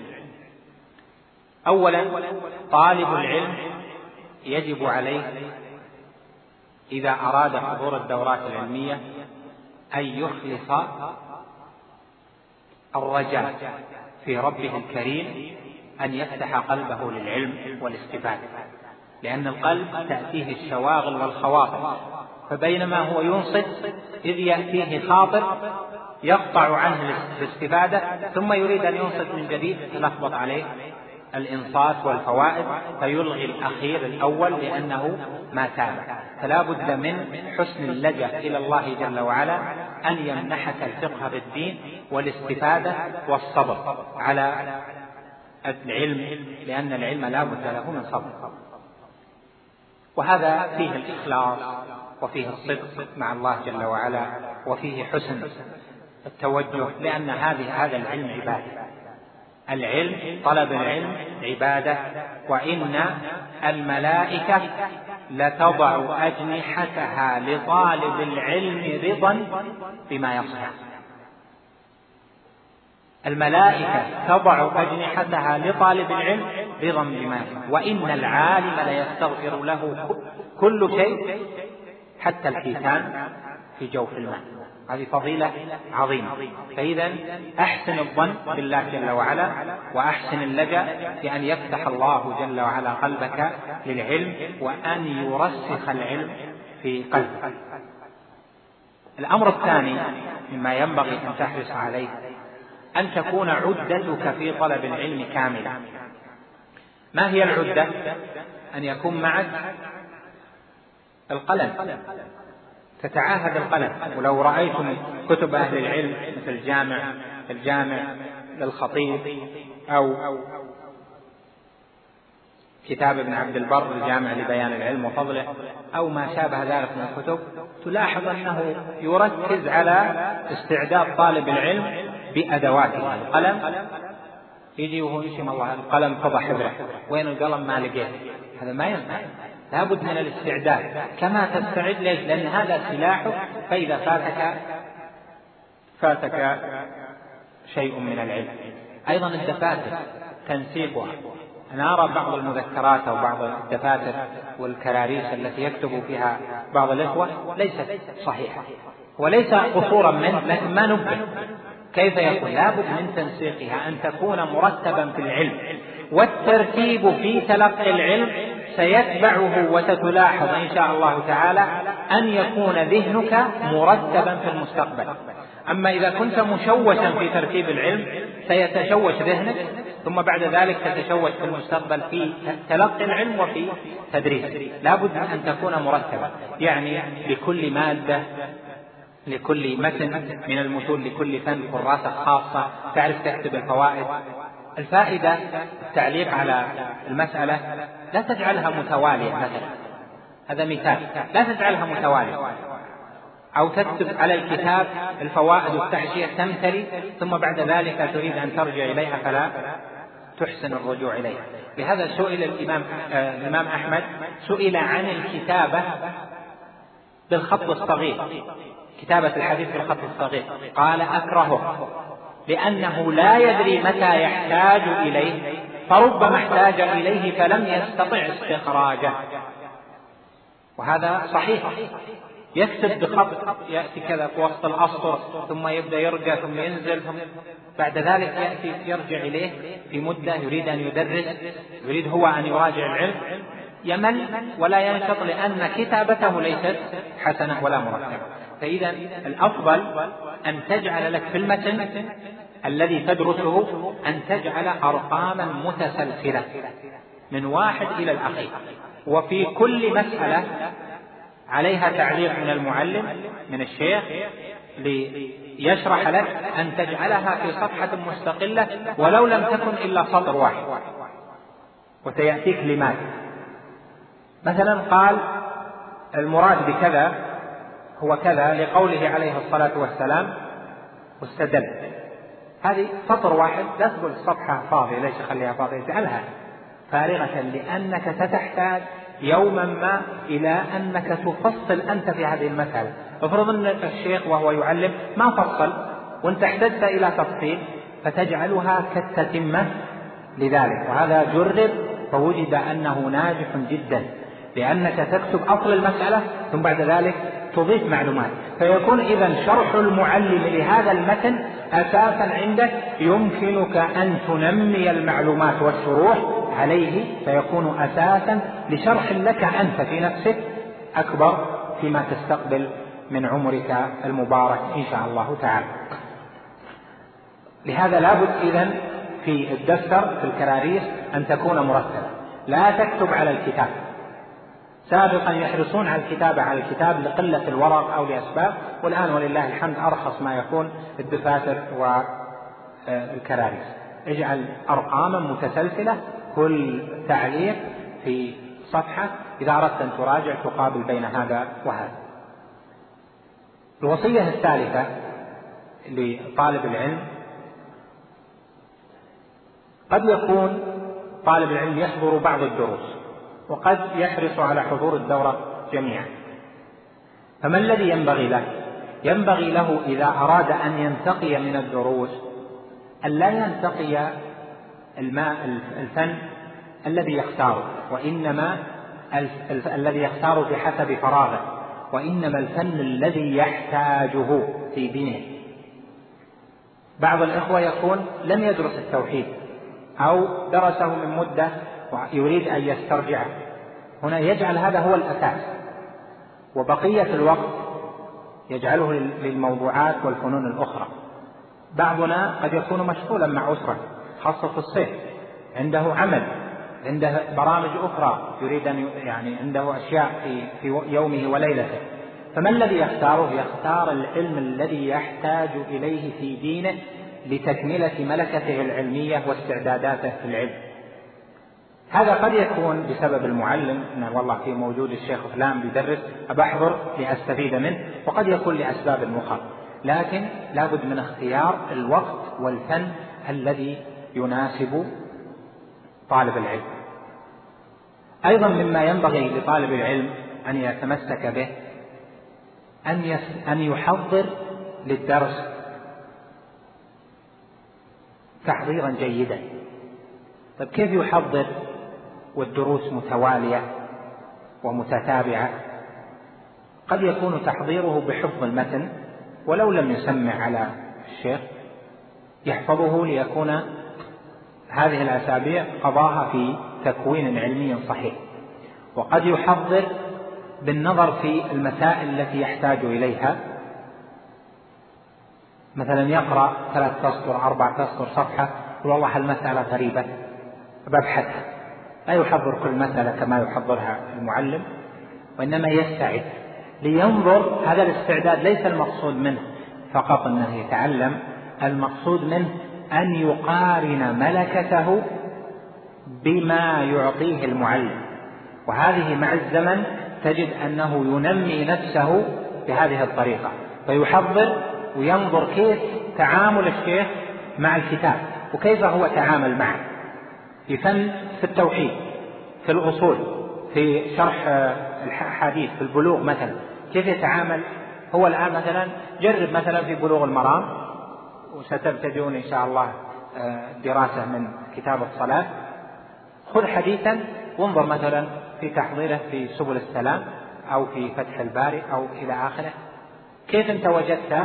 [SPEAKER 2] أولا طالب العلم يجب عليه إذا أراد حضور الدورات العلمية أن يخلص الرجاء في ربه الكريم أن يفتح قلبه للعلم والاستفادة لأن القلب تأتيه الشواغل والخواطر. فبينما هو ينصت إذ يأتيه خاطر يقطع عنه الاستفادة ثم يريد أن ينصت من جديد تلخبط عليه الإنصات والفوائد فيلغي الأخير الأول لأنه ما تابع فلا بد من حسن اللجأ إلى الله جل وعلا أن يمنحك الفقه بالدين والاستفادة والصبر على العلم لأن العلم لا بد له من صبر. وهذا فيه الإخلاص. وفيه الصدق مع الله جل وعلا وفيه حسن التوجه لأن هذه هذا العلم عبادة. العلم طلب العلم عبادة وإن الملائكة لتضع أجنحتها لطالب العلم رضا بما يصنع. الملائكة تضع أجنحتها لطالب العلم رضا بما يصنع. وإن العالم ليستغفر له كل شيء حتى الحيتان في جوف الماء. هذه فضيلة عظيمة. فإذا أحسن الظن بالله جل وعلا وأحسن اللجأ بأن يفتح الله جل وعلا قلبك للعلم وأن يرسخ العلم في قلبك. الأمر الثاني مما ينبغي أن تحرص عليه أن تكون عدتك في طلب العلم كاملة. ما هي العدة؟ أن يكون معك القلم. تتعاهد القلم. ولو رأيتم كتب أهل العلم مثل الجامع الجامع للخطيب أو كتاب ابن عبد البر الجامع لبيان العلم وفضله أو ما شابه ذلك من الكتب تلاحظ أنه يركز على استعداد طالب العلم بأدواته القلم يجي وهو يشم الله القلم فضح حبره وين القلم ما لقيت هذا ما ينفع. لابد من الاستعداد. كما تستعد ليش؟ لأن هذا سلاحك فإذا فاتك فاتك شيء من العلم. أيضا الدفاتر تنسيقها أنا أرى بعض المذكرات أو بعض الدفاتر والكراريس التي يكتب فيها بعض الإخوة ليست صحيحة. وليس قصورا منه لكن ما نبه. كيف يكون؟ لابد من تنسيقها أن تكون مرتبا في العلم. والترتيب في تلقي العلم سيتبعه وستلاحظ إن شاء الله تعالى أن يكون ذهنك مرتبا في المستقبل. أما إذا كنت مشوشا في ترتيب العلم سيتشوش ذهنك ثم بعد ذلك تتشوش في المستقبل في تلقي العلم وفي تدريسه لابد أن تكون مرتبا يعني لكل مادة لكل متن من المتون لكل فن كراسة خاصة تعرف تكتب الفوائد. الفائدة التعليق على المسألة لا تجعلها متوالية مثلا. هذا مثال. لا تجعلها متوالية. أو تكتب على الكتاب الفوائد والتحشية تمتلي ثم بعد ذلك تريد أن ترجع إليها فلا تحسن الرجوع إليها. لهذا سئل الإمام آه الإمام أحمد سئل عن الكتابة بالخط الصغير كتابة الحديث بالخط الصغير. قال أكرهه. لأنه لا يدري متى يحتاج إليه فربما احتاج إليه فلم يستطع استخراجه. وهذا صحيح. يكتب بخط يأتي كذا في وسط الأسطر ثم يبدأ يرجع ثم ينزل. ثم بعد ذلك يأتي يرجع إليه في مدة يريد أن يدرس يريد هو أن يراجع العلم. يمل ولا ينشط لأن كتابته ليست حسنة ولا مرتبة. فإذا الأفضل أن تجعل لك في المتن الذي تدرسه أن تجعل أرقاما متسلسلة من واحد إلى الأخير. وفي كل مسألة عليها تعليق من المعلم من الشيخ ليشرح لك أن تجعلها في صفحة مستقلة ولو لم تكن إلا سطر واحد. وسيأتيك لماذا؟ مثلا قال المراد بكذا هو كذا لقوله عليه الصلاة والسلام واستدل هذه سطر واحد لا تقول صفحة فاضية ليش خليها فاضية؟ اجعلها فارغة لأنك ستحتاج يوما ما إلى أنك تفصل أنت في هذه المسألة. افرض أن الشيخ وهو يعلم ما فصل وأنت احتجت إلى تفصيل فتجعلها كالتتمة لذلك. وهذا جرب فوجد أنه ناجح جدا لأنك تكتب أصل المسألة ثم بعد ذلك تضيف معلومات. فيكون إذا شرح المعلم لهذا المتن أساسا عندك يمكنك أن تنمي المعلومات والشروح عليه فيكون أساسا لشرح لك أنت في نفسك أكبر فيما تستقبل من عمرك المبارك إن شاء الله تعالى. لهذا لابد إذا في الدفتر في الكراريس أن تكون مرتبة لا تكتب على الكتاب. سابقا يحرصون على الكتابة على الكتاب لقلة الورق أو لأسباب. والآن ولله الحمد أرخص ما يكون الدفاتر والكراريس. اجعل أرقاما متسلسلة كل تعليق في صفحة. إذا أردت أن تراجع تقابل بين هذا وهذا. الوصية الثالثة لطالب العلم. قد يكون طالب العلم يحضر بعض الدروس. وقد يحرص على حضور الدورة جميعا. فما الذي ينبغي له؟ ينبغي له إذا أراد أن ينتقي من الدروس أن لا ينتقي الماء الفن الذي يختاره وإنما الذي يختاره بحسب فراغه وإنما الفن الذي يحتاجه في دينه. بعض الإخوة يكون لم يدرس التوحيد أو درسه من مدة ويريد أن يسترجعه هنا يجعل هذا هو الأساس. وبقية الوقت يجعله للموضوعات والفنون الأخرى. بعضنا قد يكون مشغولا مع أسرة خاصة في الصيف. عنده عمل عنده برامج أخرى يريد أن يعني عنده أشياء في في يومه وليلته. فما الذي يختاره؟ يختار العلم الذي يحتاج إليه في دينه لتكملة ملكته العلمية واستعداداته في العلم. هذا قد يكون بسبب المعلم ان والله في موجود الشيخ فلان بيدرس ابحضر لأستفيد منه وقد يكون لأسباب أخرى. لكن لابد من اختيار الوقت والفن الذي يناسب طالب العلم. أيضا مما ينبغي لطالب العلم أن يتمسك به أن أن يحضر للدرس تحضيرا جيدا. طيب كيف يحضر؟ والدروس متوالية ومتتابعة. قد يكون تحضيره بحفظ المتن ولو لم يسمع على الشيخ يحفظه ليكون هذه الأسابيع قضاها في تكوين علمي صحيح. وقد يحضر بالنظر في المسائل التي يحتاج إليها. مثلا يقرأ ثلاث تسطر أربع تسطر صفحة والله المسألة غريبة ببحثها لا يحضر كل مسألة كما يحضرها المعلم وإنما يستعد لينظر هذا الاستعداد ليس المقصود منه فقط أنه يتعلم المقصود منه أن يقارن ملكته بما يعطيه المعلم. وهذه مع الزمن تجد أنه ينمي نفسه بهذه الطريقة فيحضر وينظر كيف تعامل الشيخ مع الكتاب وكيف هو تعامل معه. في فن في التوحيد في الأصول في شرح الحديث في البلوغ مثلا. كيف يتعامل؟ هو الآن مثلا جرب مثلا في بلوغ المرام وستبتدئون إن شاء الله آه، دراسة من كتاب الصلاة. خذ حديثا وانظر مثلا في تحضيره في سبل السلام أو في فتح الباري أو إلى آخره. كيف أنت وجدته؟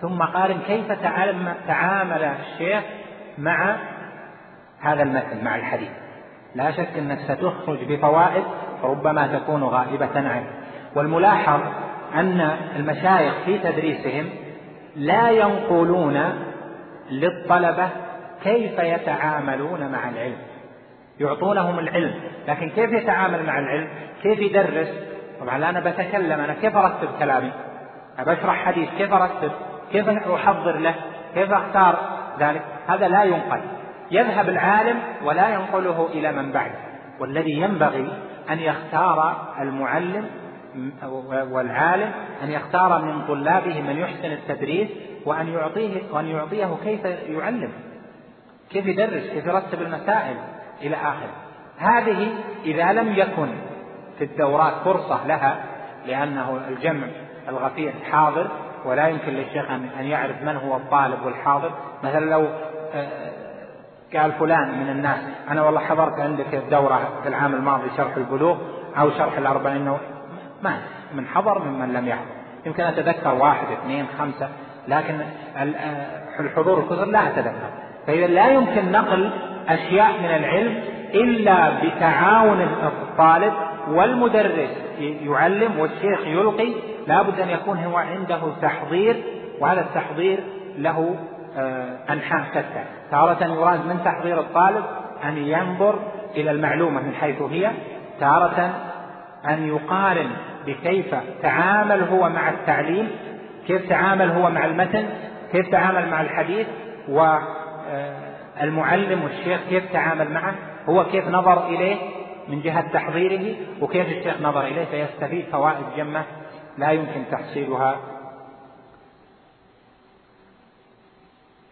[SPEAKER 2] ثم قارن كيف تعامل الشيخ مع هذا المثل مع الحديث. لا شك أنك ستخرج بفوائد ربما تكون غائبة عنه والملاحظ أن المشايخ في تدريسهم لا ينقلون للطلبة كيف يتعاملون مع العلم. يعطونهم العلم لكن كيف يتعامل مع العلم؟ كيف يدرس؟ طبعا أنا بتكلم أنا كيف أرتب كلامي؟ أشرح حديث كيف أرتب؟ كيف أحضر له؟ كيف أختار؟ ذلك هذا لا ينقل. يذهب العالم ولا ينقله إلى من بعده. والذي ينبغي أن يختار المعلم والعالم أن يختار من طلابه من يحسن التدريس وأن يعطيه وأن يعطيه كيف يعلم كيف يدرس كيف يرتب المسائل إلى آخره هذه إذا لم يكن في الدورات فرصة لها لأنه الجمع الغفير حاضر ولا يمكن للشيخ أن يعرف من هو الطالب والحاضر. مثلا لو آه، قال فلان من الناس أنا والله حضرت عندك الدورة في العام الماضي شرح البلوغ أو شرح الأربعين ما من حضر ممن لم يحضر. يمكن أتذكر واحد اثنين خمسة لكن الحضور الكثر لا أتذكر. فإذا لا يمكن نقل أشياء من العلم إلا بتعاون الطالب والمدرس. يعلم والشيخ يلقي لابد أن يكون هو عنده تحضير وهذا التحضير له آه، أنحاء شتى تارة يراد من تحضير الطالب أن ينظر إلى المعلومة من حيث هي. تارة أن يقارن بكيف تعامل هو مع التعليم كيف تعامل هو مع المتن كيف تعامل مع الحديث والمعلم والشيخ كيف تعامل معه هو كيف نظر إليه من جهة تحضيره وكيف الشيخ نظر إليه فيستفيد فوائد جمة لا يمكن تحصيلها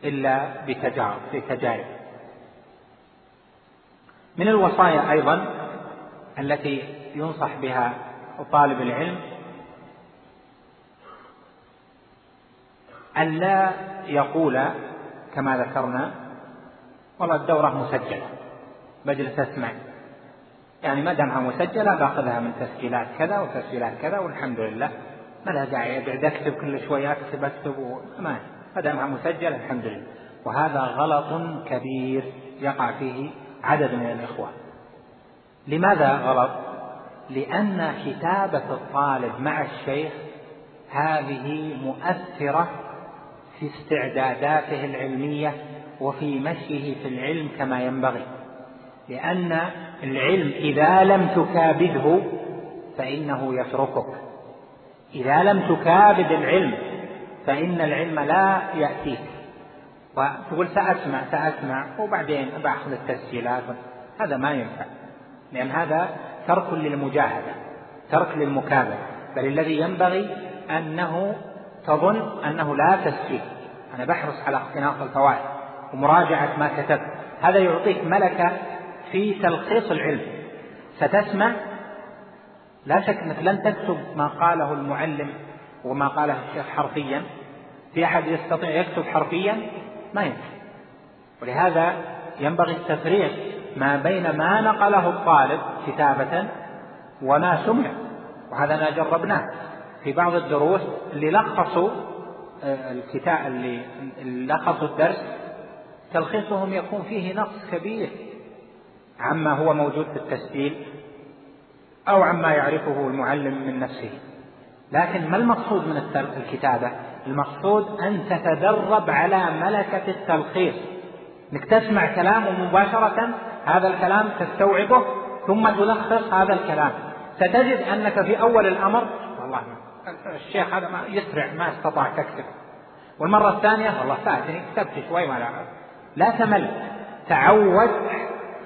[SPEAKER 2] إلا بتجارب بتجارب. من الوصايا أيضا التي ينصح بها طالب العلم أن لا يقول كما ذكرنا والله الدورة مسجلة بجلس أسمع. يعني ما دامها مسجلة بأخذها من تسجيلات كذا وتسجيلات كذا والحمد لله. ما لها داعي اقعد أكتب كل شوي أكتب أكتب ما دامها مسجلة الحمد لله وهذا غلط كبير يقع فيه عدد من الإخوة. لماذا غلط؟ لأن كتابة الطالب مع الشيخ هذه مؤثرة في استعداداته العلمية وفي مشيه في العلم كما ينبغي. لأن العلم إذا لم تكابده فإنه يتركك. إذا لم تكابد العلم فإن العلم لا يأتيك وتقول سأسمع سأسمع وبعدين بأخذ التسجيلات. هذا ما ينفع لأن هذا ترك للمجاهدة ترك للمكابدة بل الذي ينبغي أنه تظن أنه لا تسجيل. أنا بحرص على اقتناص الفوائد ومراجعة ما كتبت. هذا يعطيك ملكة في تلخيص العلم. ستسمع؟ لا شك أنك لن تكتب ما قاله المعلم وما قاله الشيخ حرفيا. في أحد يستطيع يكتب حرفيا؟ ما ينفع. ولهذا ينبغي التفريق ما بين ما نقله الطالب كتابة وما سمع. وهذا جربناه في بعض الدروس اللي لخصوا آه، الكتاب اللي لخصوا الدرس. تلخيصهم يكون فيه نقص كبير عما هو موجود في التسجيل أو عما يعرفه المعلم من نفسه. لكن ما المقصود من الكتابة؟ المقصود أن تتدرب على ملكة التلخيص. إنك تسمع كلام مباشرة هذا الكلام تستوعبه ثم تلخص هذا الكلام. ستجد أنك في أول الأمر والله الشيخ هذا ما يسرع ما استطاع تكتب. والمرة الثانية والله فاتني كتبت شوي ما لا لا تمل تعود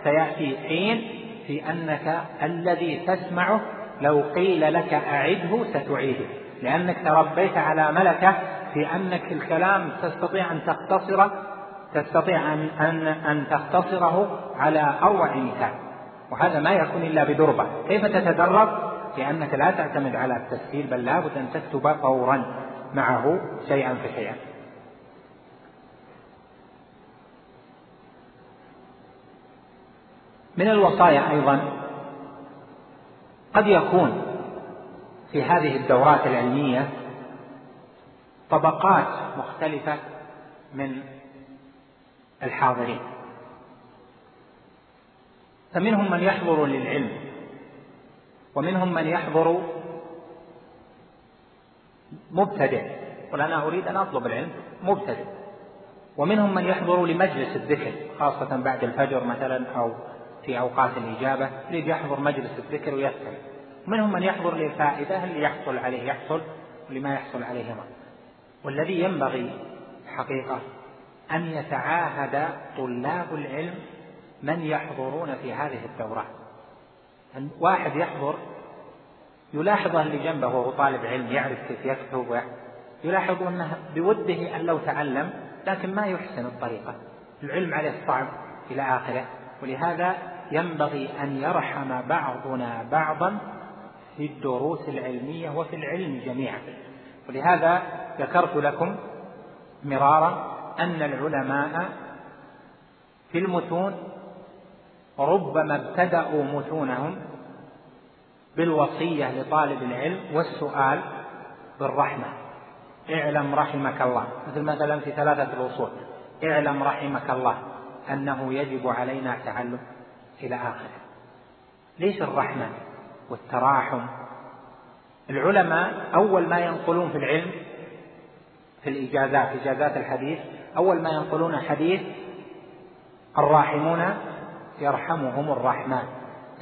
[SPEAKER 2] سيأتي حين في أنك الذي تسمعه لو قيل لك أعده ستعيده لأنك تربيت على ملكة في أنك الكلام تستطيع أن تختصر تستطيع أن أن أن تختصره على أروع مثال وهذا ما يكون إلا بدربة. كيف تتدرب؟ لأنك لا تعتمد على التسجيل بل لابد أن تكتب فورا معه شيئا فشيئا. من الوصايا أيضا قد يكون في هذه الدورات العلمية طبقات مختلفة من الحاضرين. فمنهم من يحضر للعلم ومنهم من يحضر مبتدئ. قل أنا أريد أن أطلب العلم مبتدئ. ومنهم من يحضر لمجلس الذكر خاصة بعد الفجر مثلا أو في أوقات الإجابة يريد يحضر مجلس الذكر ويستمع ومنهم من يحضر للفائدة اللي يحصل عليه يحصل ولما يحصل عليه ما والذي ينبغي حقيقة أن يتعاهد طلاب العلم من يحضرون في هذه الدورات أن واحد يحضر يلاحظ اللي جنبه وهو طالب علم يعرف كيف يكتب يلاحظ أنه بوده أن لو تعلم لكن ما يحسن الطريقة. العلم عليه صعب إلى آخره. ولهذا ينبغي أن يرحم بعضنا بعضا في الدروس العلمية وفي العلم جميعا. ولهذا ذكرت لكم مرارا أن العلماء في المتون ربما ابتدأوا متونهم بالوصية لطالب العلم والسؤال بالرحمة. اعلم رحمك الله. مثل مثلا في ثلاثة الوصول. اعلم رحمك الله. أنه يجب علينا التعلم إلى آخره ليش الرحمة والتراحم؟ العلماء أول ما ينقلون في العلم في الإجازات إجازات الحديث أول ما ينقلون حديث الراحمون يرحمهم الرحمن.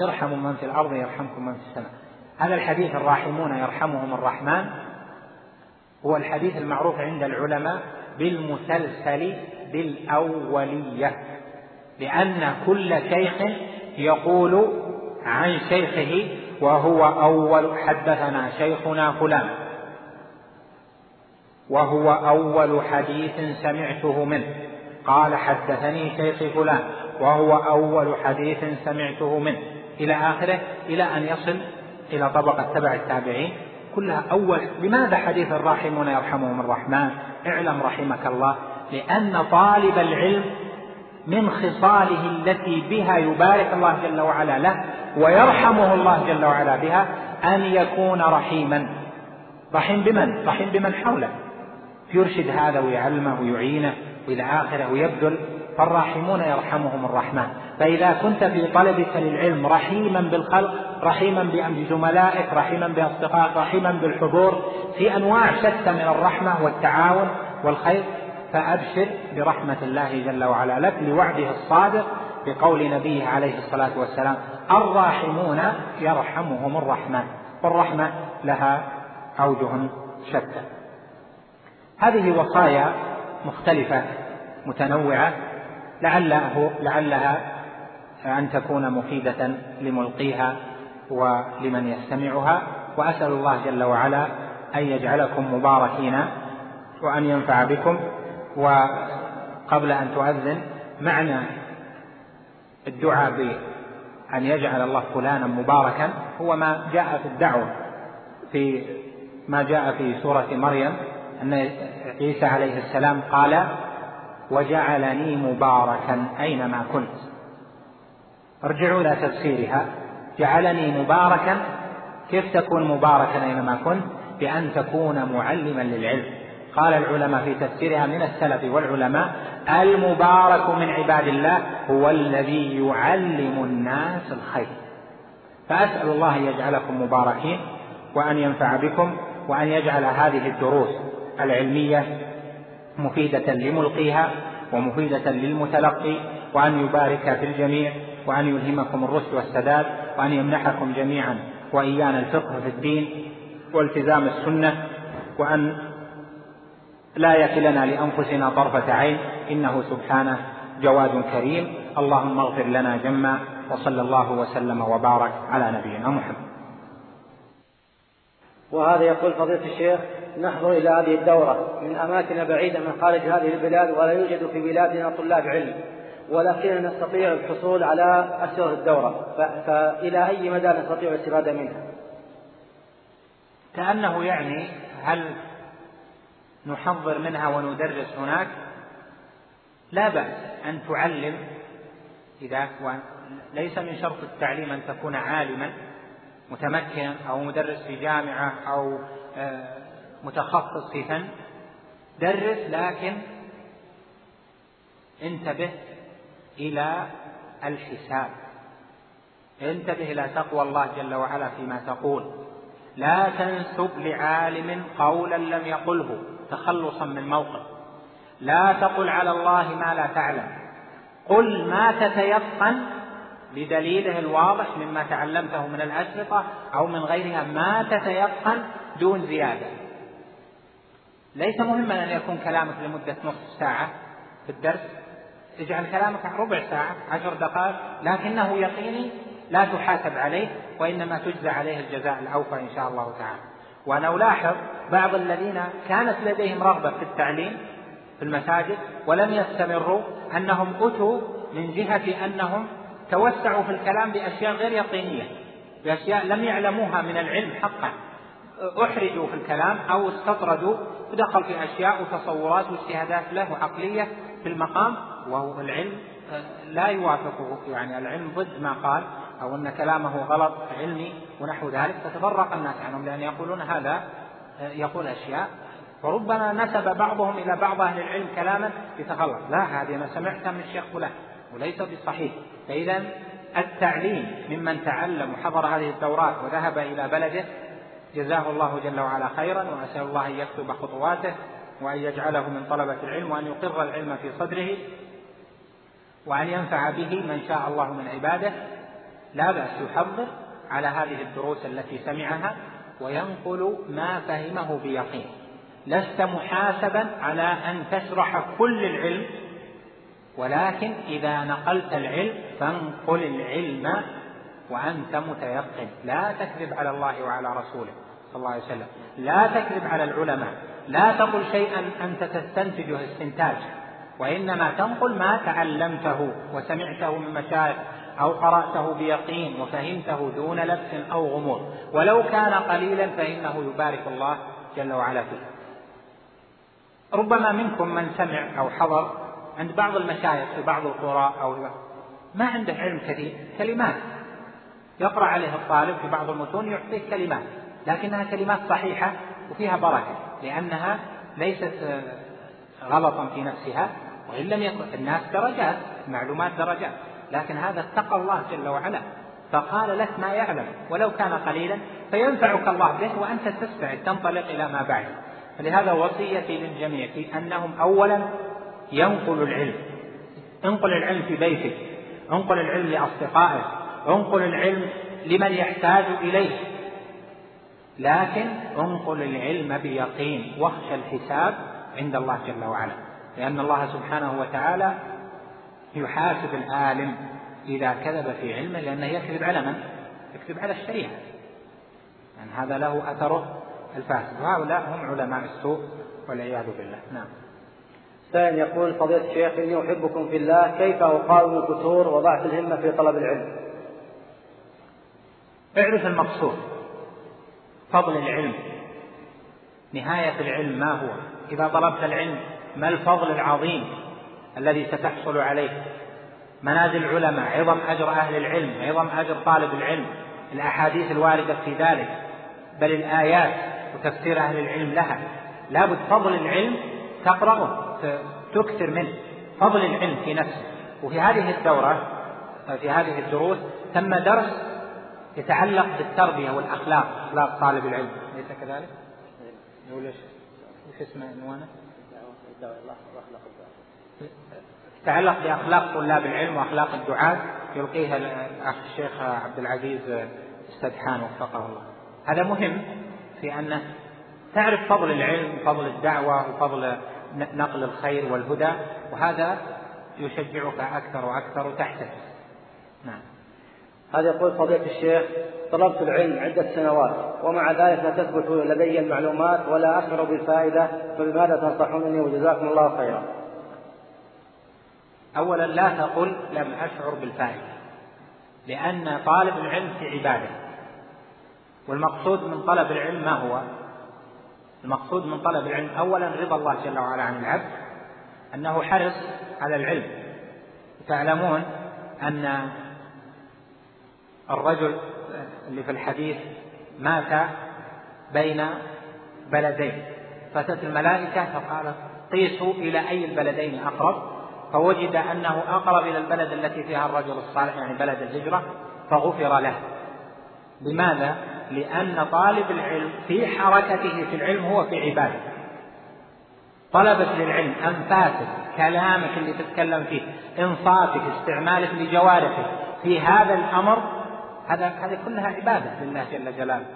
[SPEAKER 2] ارحموا من في الأرض يرحمكم من في السماء. هذا الحديث الراحمون يرحمهم الرحمن هو الحديث المعروف عند العلماء بالمسلسل بالأولية. لأن كل شيخ يقول عن شيخه وهو أول حدثنا شيخنا فلان. وهو أول حديث سمعته منه. قال حدثني شيخي فلان. وهو أول حديث سمعته منه. إلى آخره إلى أن يصل إلى طبقة تبع التابعين. كلها أول. لماذا حديث الراحمون يرحمهم الرحمن؟ اعلم رحمك الله. لأن طالب العلم من خصاله التي بها يبارك الله جل وعلا له ويرحمه الله جل وعلا بها أن يكون رحيما. رحيم بمن؟ رحيم بمن حوله. يرشد هذا ويعلمه ويعينه وإلى آخره ويبذل. فالراحمون يرحمهم الرحمن. فإذا كنت في طلبك للعلم رحيما بالخلق رحيما بزملائك رحيما بأصدقائك رحيما بالحضور في أنواع شتى من الرحمة والتعاون والخير فأبشر برحمة الله جل وعلا لك لوعده الصادق بقول نبيه عليه الصلاة والسلام الراحمون يرحمهم الرحمن والرحمة لها أوجه شتى. هذه وصايا مختلفة متنوعة لعله لعلها أن تكون مفيدة لملقيها ولمن يستمعها وأسأل الله جل وعلا أن يجعلكم مباركين وأن ينفع بكم. وقبل أن تؤذن معنى الدعاء بأن يجعل الله فلانا مباركا هو ما جاء في الدعوة في ما جاء في سورة مريم أن عيسى عليه السلام قال وجعلني مباركا أينما كنت. ارجعوا إلى تفسيرها جعلني مباركا كيف تكون مباركا أينما كنت؟ بأن تكون معلما للعلم. قال العلماء في تفسيرها من السلف والعلماء المبارك من عباد الله هو الذي يعلم الناس الخير. فأسأل الله أن يجعلكم مباركين وأن ينفع بكم وأن يجعل هذه الدروس العلمية مفيدة لملقيها ومفيدة للمتلقي وأن يبارك في الجميع وأن يلهمكم الرشد والسداد وأن يمنحكم جميعا وإيانا الفقه في الدين والتزام السنة وأن لا يكلنا لأنفسنا طرفة عين. إنه سبحانه جواد كريم. اللهم اغفر لنا جما وصلى الله وسلم وبارك على نبينا محمد.
[SPEAKER 3] وهذا يقول فضيلة الشيخ نحضر إلى هذه الدورة. من أماكن بعيدة من خارج هذه البلاد ولا يوجد في بلادنا طلاب علم. ولكننا نستطيع الحصول على أسر الدورة. فإلى أي مدى نستطيع الاستفادة منها؟
[SPEAKER 2] كأنه يعني هل نحضر منها وندرس هناك. لا بأس أن تعلم إذا ليس من شرط التعليم أن تكون عالما متمكنا أو مدرس في جامعة أو آه، متخصص في فن درس لكن انتبه إلى الحساب. انتبه إلى تقوى الله جل وعلا فيما تقول. لا تنسب لعالم قولا لم يقله. تخلصا من موقف. لا تقل على الله ما لا تعلم. قل ما تتيقن بدليله الواضح مما تعلمته من الأشرطة أو من غيرها. ما تتيقن دون زيادة. ليس مهما أن يكون كلامك لمدة نصف ساعة في الدرس. اجعل كلامك ربع ساعة عشر دقائق. لكنه يقيني لا تحاسب عليه وإنما تجزى عليه الجزاء الأوفى إن شاء الله تعالى. وأنا ألاحظ بعض الذين كانت لديهم رغبة في التعليم في المساجد ولم يستمروا أنهم أتوا من جهة أنهم توسعوا في الكلام بأشياء غير يقينية بأشياء لم يعلموها من العلم حقا. أحرجوا في الكلام أو استطردوا ودخل في أشياء وتصورات واجتهادات له عقلية في المقام وهو العلم لا يوافقه. يعني العلم ضد ما قال. أو أن كلامه غلط علمي ونحو ذلك فتفرق الناس عنهم لأن يقولون هذا يقول أشياء. وربما نسب بعضهم إلى بعض أهل العلم كلاما يتخلص لا هذه أنا سمعتها من الشيخ فلان وليس بصحيح. فإذا التعليم ممن تعلم وحضر هذه الدورات وذهب إلى بلده جزاه الله جل وعلا خيرا وأسأل الله أن يكتب خطواته وأن يجعله من طلبة العلم وأن يقر العلم في صدره وأن ينفع به من شاء الله من عباده. لا بأس يحضر على هذه الدروس التي سمعها وينقل ما فهمه بيقين. لست محاسبا على أن تشرح كل العلم ولكن إذا نقلت العلم فانقل العلم وأنت متيقن. لا تكذب على الله وعلى رسوله صلى الله عليه وسلم. لا تكذب على العلماء. لا تقل شيئا أنت تستنتجه استنتاج. وإنما تنقل ما تعلمته وسمعته من مشايخ أو قرأته بيقين وفهمته دون لبس أو غموض. ولو كان قليلا فإنه يبارك الله جل وعلا فيه. ربما منكم من سمع أو حضر عند بعض المشايخ في بعض القرى أو ما عنده علم كثير كلمات. يقرأ عليه الطالب في بعض المتون يعطيه كلمات لكنها كلمات صحيحة وفيها بركة لأنها ليست غلطا في نفسها وإن لم يكن الناس درجات معلومات درجات. لكن هذا اتقى الله جل وعلا فقال لك ما يعلم ولو كان قليلا فينفعك الله به وأنت تستعد تنطلق إلى ما بعد. فلهذا وصيتي للجميع في أنهم أولا ينقلوا العلم. انقل العلم في بيتك انقل العلم لأصدقائك انقل العلم لمن يحتاج إليه. لكن انقل العلم بيقين واخشى الحساب عند الله جل وعلا لأن الله سبحانه وتعالى يحاسب العالم إذا كذب في علمه لأنه يكذب على من؟ يكذب على الشريعة. يعني هذا له أثره الفاسد. وهؤلاء هم علماء السوء والعياذ بالله. نعم.
[SPEAKER 3] ثاني يقول فضيلة الشيخ إني أحبكم في الله كيف أقاوم الفتور وضعف الهمة في طلب العلم؟
[SPEAKER 2] اعرف المقصود. فضل العلم. نهاية العلم ما هو؟ إذا طلبت العلم ما الفضل العظيم؟ الذي ستحصل عليه منازل العلماء عظم أجر أهل العلم عظم أجر طالب العلم الأحاديث الواردة في ذلك. بل الآيات وتفسير أهل العلم لها. لابد فضل العلم تقرأه تكثر منه. فضل العلم في نفسه. وفي هذه الدورة في هذه الدروس تم درس يتعلق بالتربية والأخلاق أخلاق طالب العلم. أليس كذلك؟ إيش؟ اسمه؟ عنوانه؟ يتعلق بأخلاق طلاب العلم وأخلاق الدعاة يلقيها الأخ الشيخ عبد العزيز استدحان وفقه الله. هذا مهم في أن تعرف فضل العلم وفضل الدعوة وفضل نقل الخير والهدى وهذا يشجعك أكثر وأكثر وتحتفل نعم.
[SPEAKER 3] هذا يقول فضيلة الشيخ طلبت العلم عدة سنوات ومع ذلك لا تثبت لدي المعلومات ولا أشعر بالفائدة فبماذا تنصحونني وجزاكم الله خيرا.
[SPEAKER 2] أولا لا تقل لم أشعر بالفائدة لأن طالب العلم في عبادة. والمقصود من طلب العلم ما هو؟ المقصود من طلب العلم أولا رضا الله جل وعلا عن العبد أنه حرص على العلم. تعلمون أن الرجل اللي في الحديث مات بين بلدين فأتت الملائكة فقالت قيسوا إلى أي البلدين أقرب؟ فوجد أنه أقرب إلى البلد التي فيها الرجل الصالح يعني بلد الهجرة فغفر له. لماذا؟ لأن طالب العلم في حركته في العلم هو في عبادة. طلبة للعلم أنفاسك كلامك اللي تتكلم فيه إنصاتك استعمالك لجوارحك في هذا الأمر هذا هذه كلها عبادة لله جل جلاله.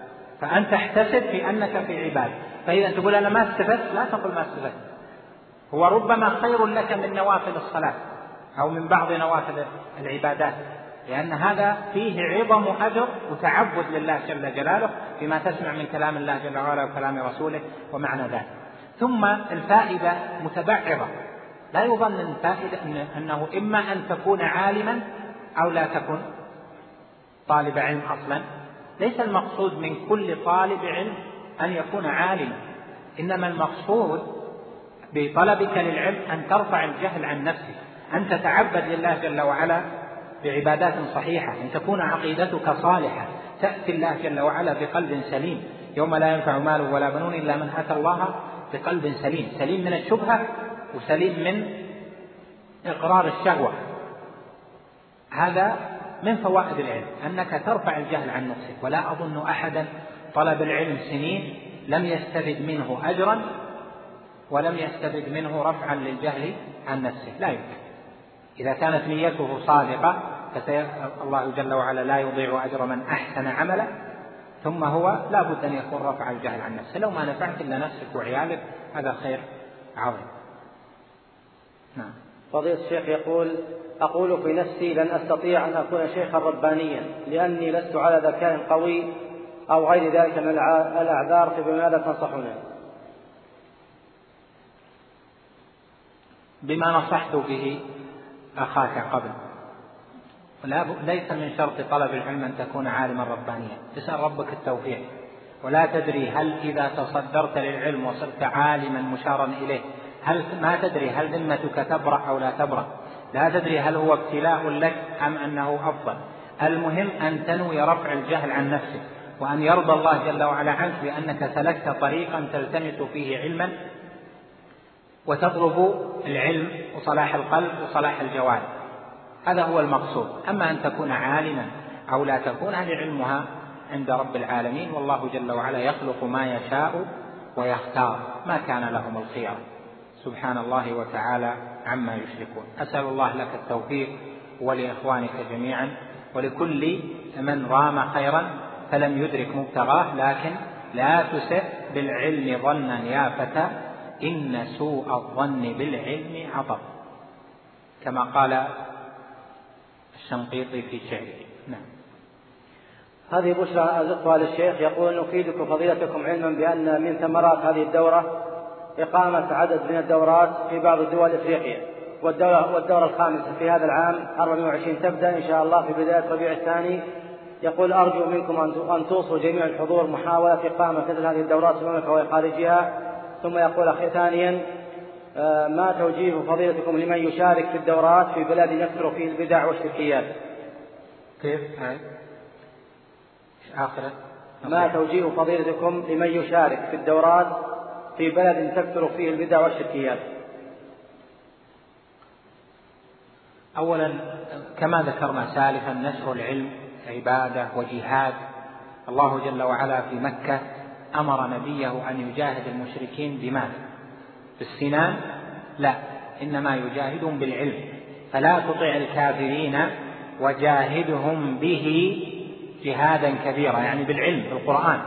[SPEAKER 2] فأنت احتسب في أنك في عبادة. فإذا تقول أنا ما استفدت لا تقل ما استفدت. هو ربما خير لك من نوافل الصلاة أو من بعض نوافل العبادات لأن هذا فيه عظم أجر وتعبد لله جل جلاله بما تسمع من كلام الله جل وعلا وكلام رسوله ومعنى ذلك. ثم الفائدة متبعرة لا يظن الفائدة أنه إما أن تكون عالما أو لا تكن طالب علم أصلا. ليس المقصود من كل طالب علم أن يكون عالما إنما المقصود بطلبك للعلم أن ترفع الجهل عن نفسك أن تتعبد لله جل وعلا بعبادات صحيحة أن تكون عقيدتك صالحة تأتي الله جل وعلا بقلب سليم. يوم لا ينفع مال ولا بنون إلا من أتى الله بقلب سليم. سليم من الشبهة وسليم من إقرار الشهوة. هذا من فوائد العلم أنك ترفع الجهل عن نفسك. ولا أظن أحدا طلب العلم سنين لم يستفد منه أجرا ولم يستفد منه رفعا للجهل عن نفسه. لا يمكن. إذا كانت نيته صادقة الله جل وعلا لا يضيع أجر من أحسن عملا ثم هو لا بد أن يكون رفع الجهل عن نفسه. لو ما نفعت إلا نفسك وعيالك هذا خير عظيم.
[SPEAKER 3] نعم. فضيلة الشيخ يقول أقول في نفسي لن أستطيع أن أكون شيخا ربانيا لأني لست على ذكاء قوي أو غير ذلك من الأعذار فبماذا تنصحنا؟
[SPEAKER 2] بما نصحت به أخاك قبل. لا ليس من شرط طلب العلم أن تكون عالما ربانيا. اسأل ربك التوفيق. ولا تدري هل إذا تصدرت للعلم وصرت عالما مشارا إليه هل ما تدري هل ذمتك تبرأ أو لا تبرأ. لا تدري هل هو ابتلاء لك أم أنه أفضل. المهم أن تنوي رفع الجهل عن نفسك وأن يرضى الله جل وعلا عنك بأنك سلكت طريقا تلتمس فيه علما وتطلب العلم وصلاح القلب وصلاح الجوارح هذا هو المقصود. أما أن تكون عالما أو لا تكون هذه علمها عند رب العالمين. والله جل وعلا يخلق ما يشاء ويختار. ما كان لهم الخيار. سبحان الله وتعالى عما يشركون. أسأل الله لك التوفيق ولإخوانك جميعا. ولكل من رام خيرا فلم يدرك مبتغاه لكن لا تسئ بالعلم ظنا يا فتى. إن سوء الظن بالعلم عطب كما قال الشنقيطي في شعره. نعم.
[SPEAKER 3] هذه بشرى أزقها للشيخ. يقول نفيدكم فضيلتكم علما بأن من ثمرات هذه الدورة إقامة عدد من الدورات في بعض دول إفريقيا والدورة, والدورة الخامسة في هذا العام 24 تبدأ إن شاء الله في بداية الربيع الثاني. يقول أرجو منكم أن توصوا جميع الحضور محاولة إقامة مثل هذه الدورات في المملكة وخارجها ثم يقول أخي ثانيا آه، ما توجيه فضيلتكم لمن يشارك في الدورات في بلاد يكثر فيه البدع والشركيات؟
[SPEAKER 2] كيف؟ آخرة.
[SPEAKER 3] ما توجيه فضيلتكم لمن يشارك في الدورات في بلد تكثر فيه البدع والشركيات؟
[SPEAKER 2] أولا كما ذكرنا سالفا نشر العلم عبادة وجهاد الله جل وعلا في مكة أمر نبيه أن يجاهد المشركين بماذا؟ بالسنان؟ لا إنما يجاهدهم بالعلم. فلا تطع الكافرين وجاهدهم به جهادا كبيرا يعني بالعلم بالقرآن.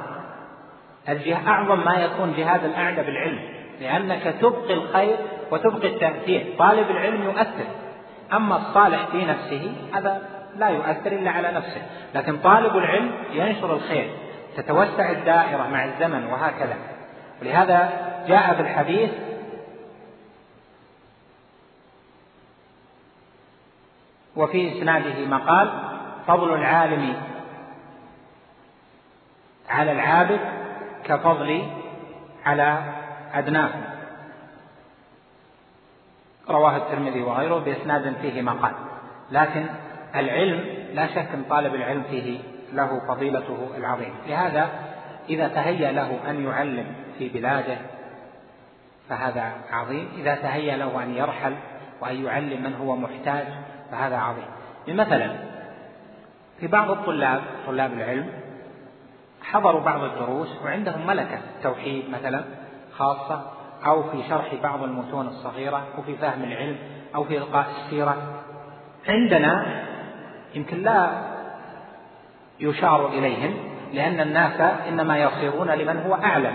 [SPEAKER 2] أعظم ما يكون جهاد الأعدى بالعلم لأنك تبقي الخير وتبقي التأثير. طالب العلم يؤثر أما الصالح في نفسه هذا لا يؤثر إلا على نفسه. لكن طالب العلم ينشر الخير. تتوسع الدائرة مع الزمن وهكذا. ولهذا جاء في الحديث وفي إسناده مقال فضل العالم على العابد كفضلي على أدناكم رواه الترمذي وغيره بإسناد فيه مقال لكن العلم لا شك أن طالب العلم فيه له فضيلته العظيمة لهذا إذا تهيأ له أن يعلم في بلاده فهذا عظيم. إذا تهيأ له أن يرحل وأن يعلم من هو محتاج فهذا عظيم. مثلا في بعض الطلاب طلاب العلم حضروا بعض الدروس وعندهم ملكة توحيد مثلا خاصة أو في شرح بعض المتون الصغيرة أو في فهم العلم أو في إلقاء السيرة. عندنا يمكن لا يشار إليهم لأن الناس إنما يصيرون لمن هو أعلم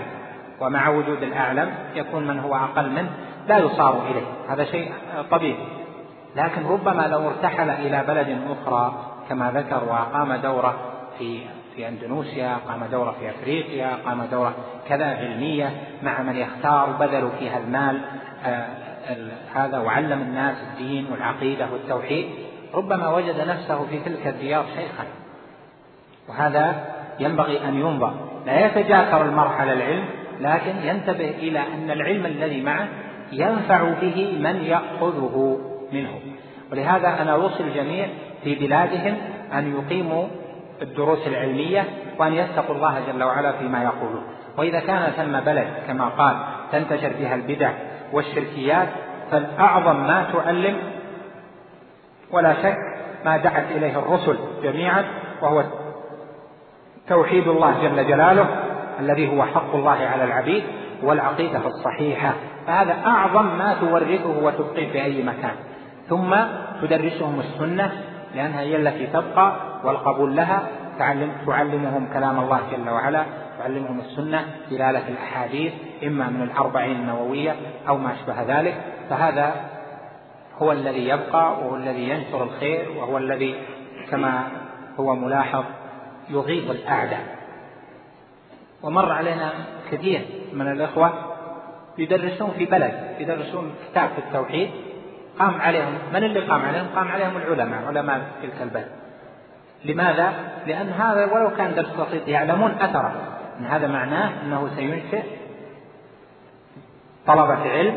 [SPEAKER 2] ومع وجود الأعلم يكون من هو أقل منه لا يصار إليه. هذا شيء طبيعي. لكن ربما لو ارتحل إلى بلد أخرى كما ذكر وأقام دورة في في أندونيسيا قام دورة في أفريقيا قام دورة كذا علمية مع من يختار بذلوا فيها المال آه هذا وعلم الناس الدين والعقيدة والتوحيد ربما وجد نفسه في تلك الديار شيخا. وهذا ينبغي أن ينظر. لا يتجاكر المرء على العلم لكن ينتبه إلى أن العلم الذي معه ينفع به من يأخذه منه. ولهذا أنا أوصي الجميع في بلادهم أن يقيموا الدروس العلمية وأن يتقوا الله جل وعلا فيما يقولون. وإذا كان ثم بلد كما قال تنتشر فيها البدع والشركيات فالأعظم ما تعلم ولا شك ما دعت إليه الرسل جميعا وهو توحيد الله جل جلاله الذي هو حق الله على العبيد والعقيدة الصحيحة. فهذا أعظم ما تورثه وتبقيه في أي مكان. ثم تدرسهم السنة لأنها هي التي تبقى والقبول لها. تعلم تعلمهم كلام الله جل وعلا تعلمهم السنة دلالة الأحاديث إما من الأربعين النووية أو ما أشبه ذلك. فهذا هو الذي يبقى وهو الذي ينشر الخير وهو الذي كما هو ملاحظ يغيظ الأعداء. ومر علينا كثير من الإخوة يدرسون في بلد يدرسون كتاب في التوحيد قام عليهم من اللي قام عليهم؟ قام عليهم العلماء علماء تلك البلد. لماذا؟ لأن هذا ولو كان درس بسيط يعلمون أثره. أن هذا معناه أنه سينشئ طلبة علم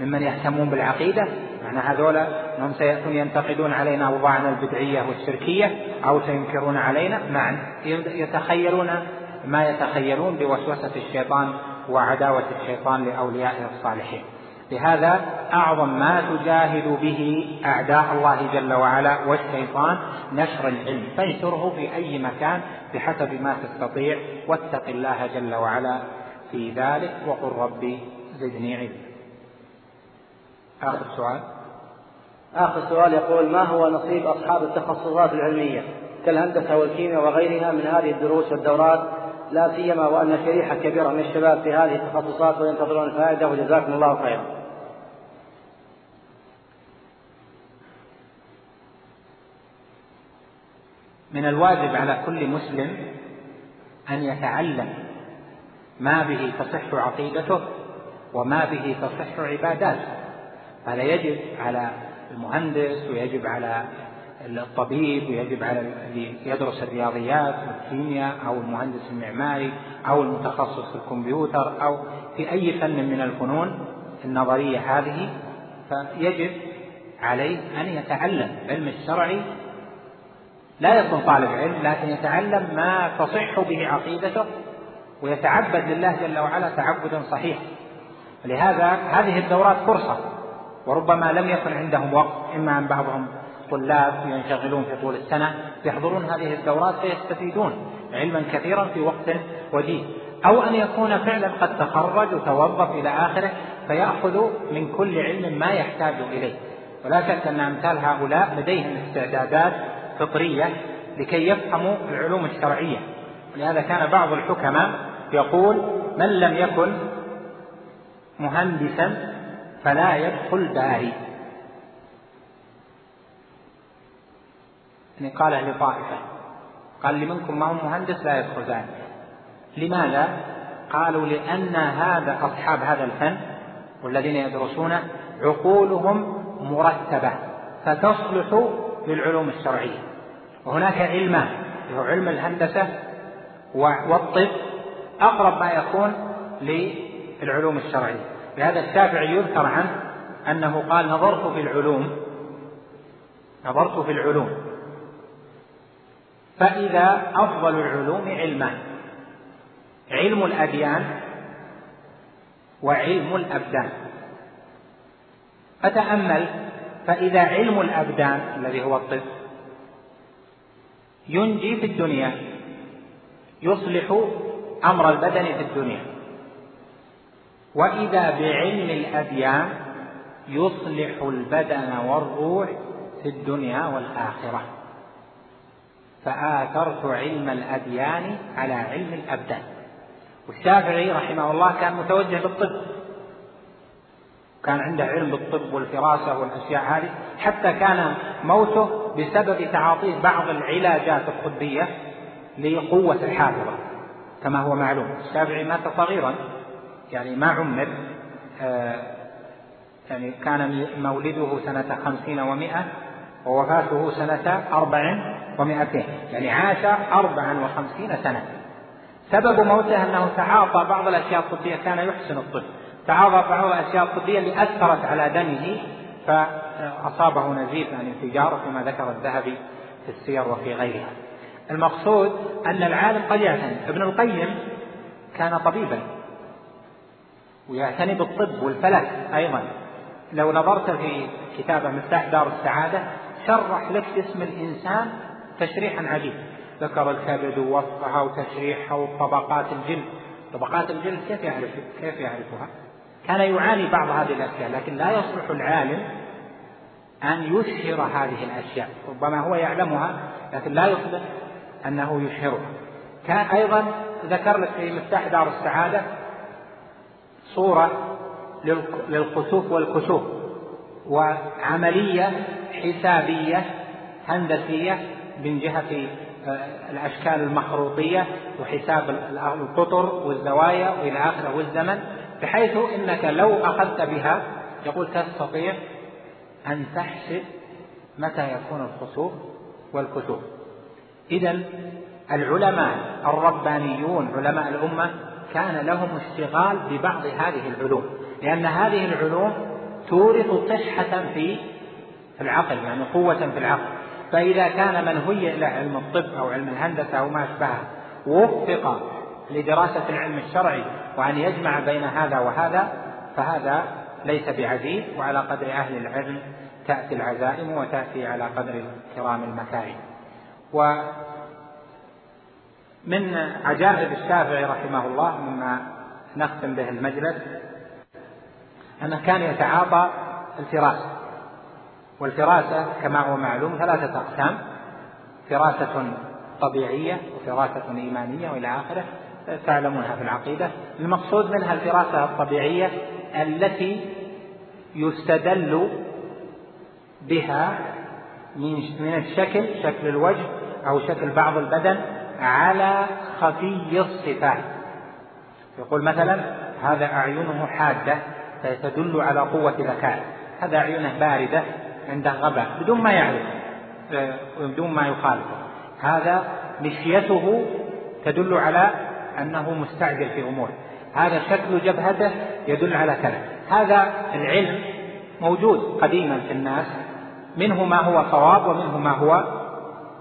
[SPEAKER 2] ممن يهتمون بالعقيدة. معنى هذولا أنهم سيأتون ينتقدون علينا أوضاعنا البدعية والشركية أو سينكرون علينا. نعم. يتخيلون ما يتخيلون بوسوسة الشيطان وعداوة الشيطان لأوليائه الصالحين. لهذا أعظم ما تجاهد به أعداء الله جل وعلا والشيطان نشر العلم. فانشره في أي مكان بحسب ما تستطيع واتق الله جل وعلا في ذلك. وقل ربي زدني علما. آخر سؤال.
[SPEAKER 3] آخر سؤال يقول ما هو نصيب أصحاب التخصصات العلمية كالهندسة والكيمياء وغيرها من هذه الدروس والدورات لا سيما وأن شريحة كبيرة من الشباب في هذه التخصصات وينتظرون الفائدة وجزاكم الله خيرا.
[SPEAKER 2] من الواجب على كل مسلم أن يتعلم ما به تصح عقيدته وما به تصح عباداته هذا يجب على المهندس ويجب على الطبيب ويجب على الذي يدرس الرياضيات والكيمياء أو المهندس المعماري أو المتخصص في الكمبيوتر أو في أي فن من الفنون النظرية هذه فيجب عليه أن يتعلم علم الشرعي. لا يكون طالب علم لكن يتعلم ما تصح به عقيدته ويتعبد لله جل وعلا تعبدا صحيحا. لهذا هذه الدورات فرصة. وربما لم يكن عندهم وقت إما أن بعضهم طلاب ينشغلون في طول السنة يحضرون هذه الدورات فيستفيدون علما كثيرا في وقت وجيه أو أن يكون فعلا قد تخرج وتوظف إلى آخره فيأخذ من كل علم ما يحتاج إليه. ولا شك أن أمثال هؤلاء لديهم استعدادات فطرية لكي يفهموا العلوم الشرعية. ولهذا كان بعض الحكماء يقول من لم يكن مهندسا فلا يدخل داري يعني قاله لطائفة قال لمنكم ما هو مهندس لا يدخل ذلك لماذا؟ قالوا لأن هذا أصحاب هذا الفن والذين يدرسونه عقولهم مرتبة فتصلح للعلوم الشرعية. وهناك علمان هو علم الهندسة والطب أقرب ما يكون للعلوم الشرعية. لهذا الشافعي يذكر عنه أنه قال نظرت في العلوم نظرت في العلوم. فإذا أفضل العلوم علمان. علم الأديان وعلم الأبدان. فتأمل فإذا علم الأبدان الذي هو الطب ينجي في الدنيا يصلح أمر البدن في الدنيا. وإذا بعلم الأديان يصلح البدن والروح في الدنيا والآخرة. فآثرت علم الأديان على علم الأبدان. والشافعي رحمه الله كان متوجه بالطب. كان عنده علم بالطب والفراسة والأشياء هذه. حتى كان موته بسبب تعاطيه بعض العلاجات الطبية لقوة الحافظة كما هو معلوم. الشافعي مات صغيرا. يعني ما عمر آه يعني كان مولده سنة خمسين ومائة ووفاته سنة أربع ومائتين يعني عاش أربعا وخمسين سنة. سبب موته أنه تعاطى بعض الأشياء الطبية كان يحسن الطب. تعاطى بعض الأشياء الطبية اللي أثرت على دمه فأصابه نزيف عن انفجار كما ذكر الذهبي في السير وفي غيرها. المقصود أن العالم قد يعتني. ابن القيم كان طبيبا. ويعتني بالطب والفلك أيضا. لو نظرت في كتابه مفتاح دار السعادة شرح لك اسم الإنسان تشريحا عجيبا ذكر الكبد ووصفها وتشريحها وطبقات الجلد. طبقات الجلد كيف يعرف كيف يعرفها؟ كان يعاني بعض هذه الأشياء لكن لا يصلح العالم أن يشهر هذه الأشياء. ربما هو يعلمها لكن لا يصلح أنه يشهرها. كان أيضا ذكر لك في مفتاح دار السعادة صورة للخسوف والكسوف وعملية حسابية هندسية من جهة آه، الأشكال المخروطية وحساب القطر والزوايا وإلى آخره والزمن بحيث إنك لو أخذت بها يقول تستطيع أن تحسب متى يكون الخسوف والكسوف. إذا العلماء الربانيون علماء الأمة كان لهم اشتغال ببعض هذه العلوم لأن هذه العلوم تورث صحة في العقل يعني قوة في العقل. فإذا كان من هيئ له علم الطب أو علم الهندسة أو ما أشبهه وفق لدراسة العلم الشرعي وأن يجمع بين هذا وهذا فهذا ليس بعزيز وعلى قدر أهل العلم تأتي العزائم وتأتي على قدر كرام المكارم. ومن عجائب الشافعي رحمه الله مما نختم به المجلس أنه كان يتعاطى الفراسة والفراسة كما هو معلوم ثلاثة أقسام فراسة طبيعية وفراسة إيمانية وإلى آخره تعلمونها في العقيدة. المقصود منها الفراسة الطبيعية التي يستدل بها من الشكل شكل الوجه أو شكل بعض البدن على خفي الصفات. يقول مثلا هذا أعينه حادة فتدل على قوة ذكاء. هذا أعينه باردة عنده غباء بدون ما يعرف بدون ما يخالفه. هذا مشيته تدل على أنه مستعجل في أمور. هذا شكل جبهته يدل على كذا. هذا العلم موجود قديما في الناس. منه ما هو صواب ومنه ما هو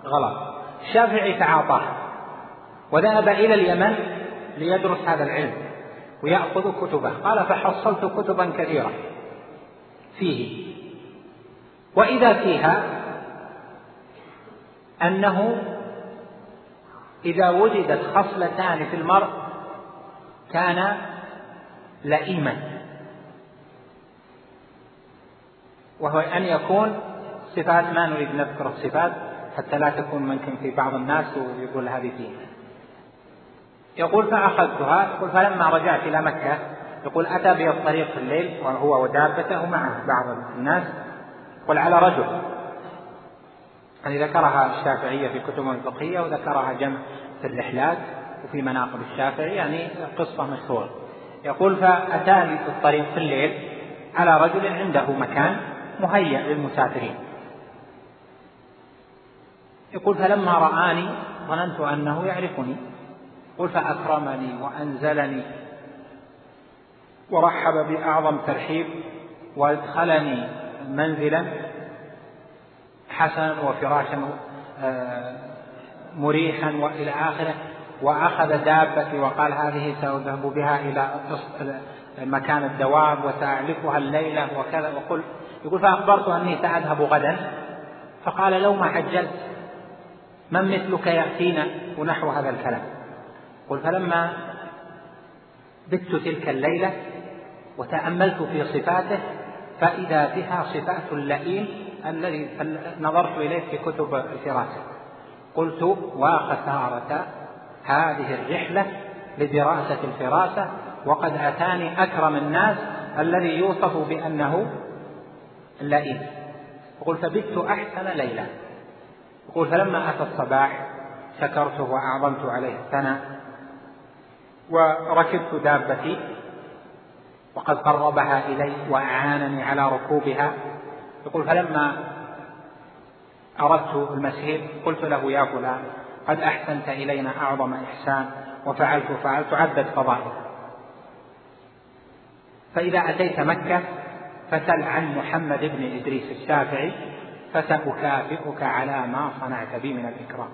[SPEAKER 2] غلط. الشافعي تعاطاه. وذهب إلى اليمن ليدرس هذا العلم ويأخذ كتبه. قال فحصلت كتبا كثيرة فيه. وإذا فيها أنه إذا وجدت خصلتان في المرء كان لئيما وهو أن يكون صفات ما نريد نذكر الصفات حتى لا تكون ممكن في بعض الناس ويقول هذه فيه يقول فأخذتها يقول فلما رجعت إلى مكة يقول أتى بي الطريق في الليل وهو ودابته معه بعض الناس يقول على رجل. يعني ذكرها الشافعية في كتبه الفقهية وذكرها جمع في الرحلات وفي مناقب الشافعي يعني قصة مشهورة. يقول فأتاني في الطريق في الليل على رجل عنده مكان مهيأ للمسافرين. يقول فلما رآني ظننت أنه يعرفني. يقول فأكرمني وأنزلني ورحب بأعظم ترحيب وأدخلني منزلا حسنا وفراشا آه، مريحا وإلى آخره. وأخذ دابتي وقال هذه سأذهب بها إلى مكان الدواب وسأعلفها الليلة وكذا. وقل يقول فأخبرت أني سأذهب غدا. فقال لو ما عجلت من مثلك يأتينا ونحو هذا الكلام. قل فلما بت تلك الليلة وتأملت في صفاته فإذا بها صفات اللئيم الذي نظرت إليه في كتب الفراسة. قلت وخسارة هذه الرحلة لدراسة الفراسة وقد أتاني أكرم الناس الذي يوصف بأنه لئيم يقول فبت أحسن ليلة. يقول فلما أتى الصباح شكرته وأعظمت عليه الثناء. وركبت دابتي وقد قربها إلي وأعانني على ركوبها. يقول فلما أردت المسير قلت له يا فلان قد أحسنت إلينا أعظم إحسان وفعلت فعلت عدت فضائل. فإذا أتيت مكة فسل عن محمد بن إدريس الشافعي فسأكافئك على ما صنعت بي من الإكرام.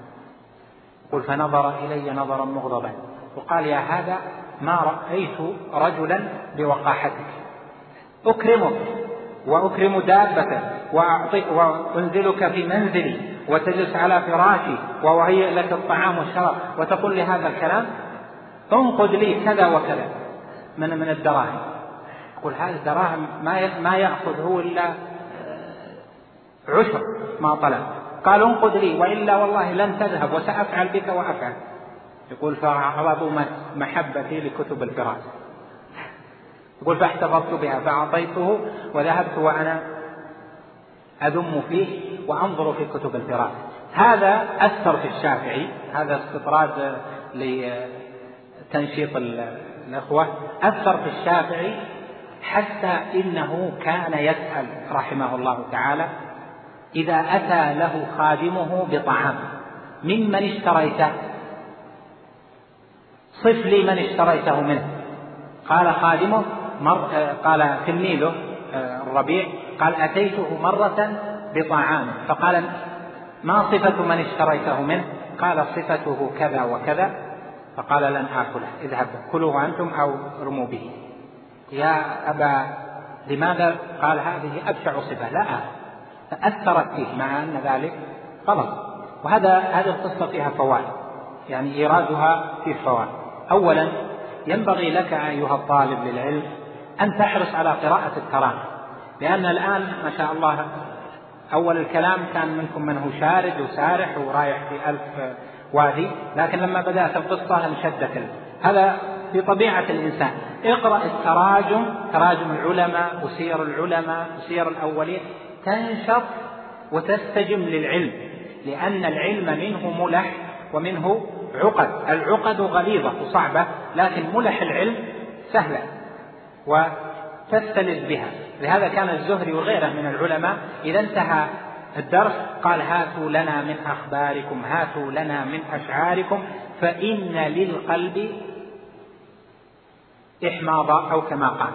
[SPEAKER 2] قل فنظر إلي نظرا مغضبا. وقال يا هذا ما رأيت رجلا بوقاحتك. أكرمك وأكرم دابتك وأنزلك في منزلي وتجلس على فراشي وأهيئ لك الطعام والشراب وتقول لي هذا الكلام انقذ لي كذا وكذا. من من الدراهم؟ يقول هذه الدراهم ما ما يأخذ هو إلا عشر ما طلب. قال انقذ لي وإلا والله لن تذهب وسأفعل بك وأفعل. يقول فعرضوا محبتي لكتب الفراسة يقول فاحتفظت بها فأعطيته وذهبت وأنا أذم فيه وأنظر في كتب الفراس هذا أثر في الشافعي هذا استطراد لتنشيط الإخوة. أثر في الشافعي حتى إنه كان يسأل رحمه الله تعالى إذا أتى له خادمه بطعام ممن اشتريته؟ صف لي من اشتريته منه. قال خادمه مر قال تلميذه الربيع قال أتيته مرة بطعام. فقال ما صفة من اشتريته منه؟ قال صفته كذا وكذا. فقال لن آكله. اذهب كلوه أنتم أو رموا به. يا أبا لماذا قال هذه أبشع صفة؟ لا فأثرت فيه مع أن ذلك غلط. وهذا هذه القصة فيها فوائد يعني إيرادها فيه فوائد أولا ينبغي لك أيها الطالب للعلم أن تحرص على قراءة التراجم لأن الآن ما شاء الله أول الكلام كان منكم من هو شارد وسارح ورايح في ألف وادي لكن لما بدأت القصة انشدت هذا في طبيعة الإنسان. اقرأ التراجم تراجم العلماء وسير العلماء وسير الأولين تنشط وتستجم للعلم لأن العلم منه ملح ومنه عقد العقد غليظة وصعبة لكن ملح العلم سهلة وتستلذ بها. لهذا كان الزهري وغيره من العلماء إذا انتهى الدرس قال هاتوا لنا من أخباركم هاتوا لنا من أشعاركم فإن للقلب إحماضا أو كما قال.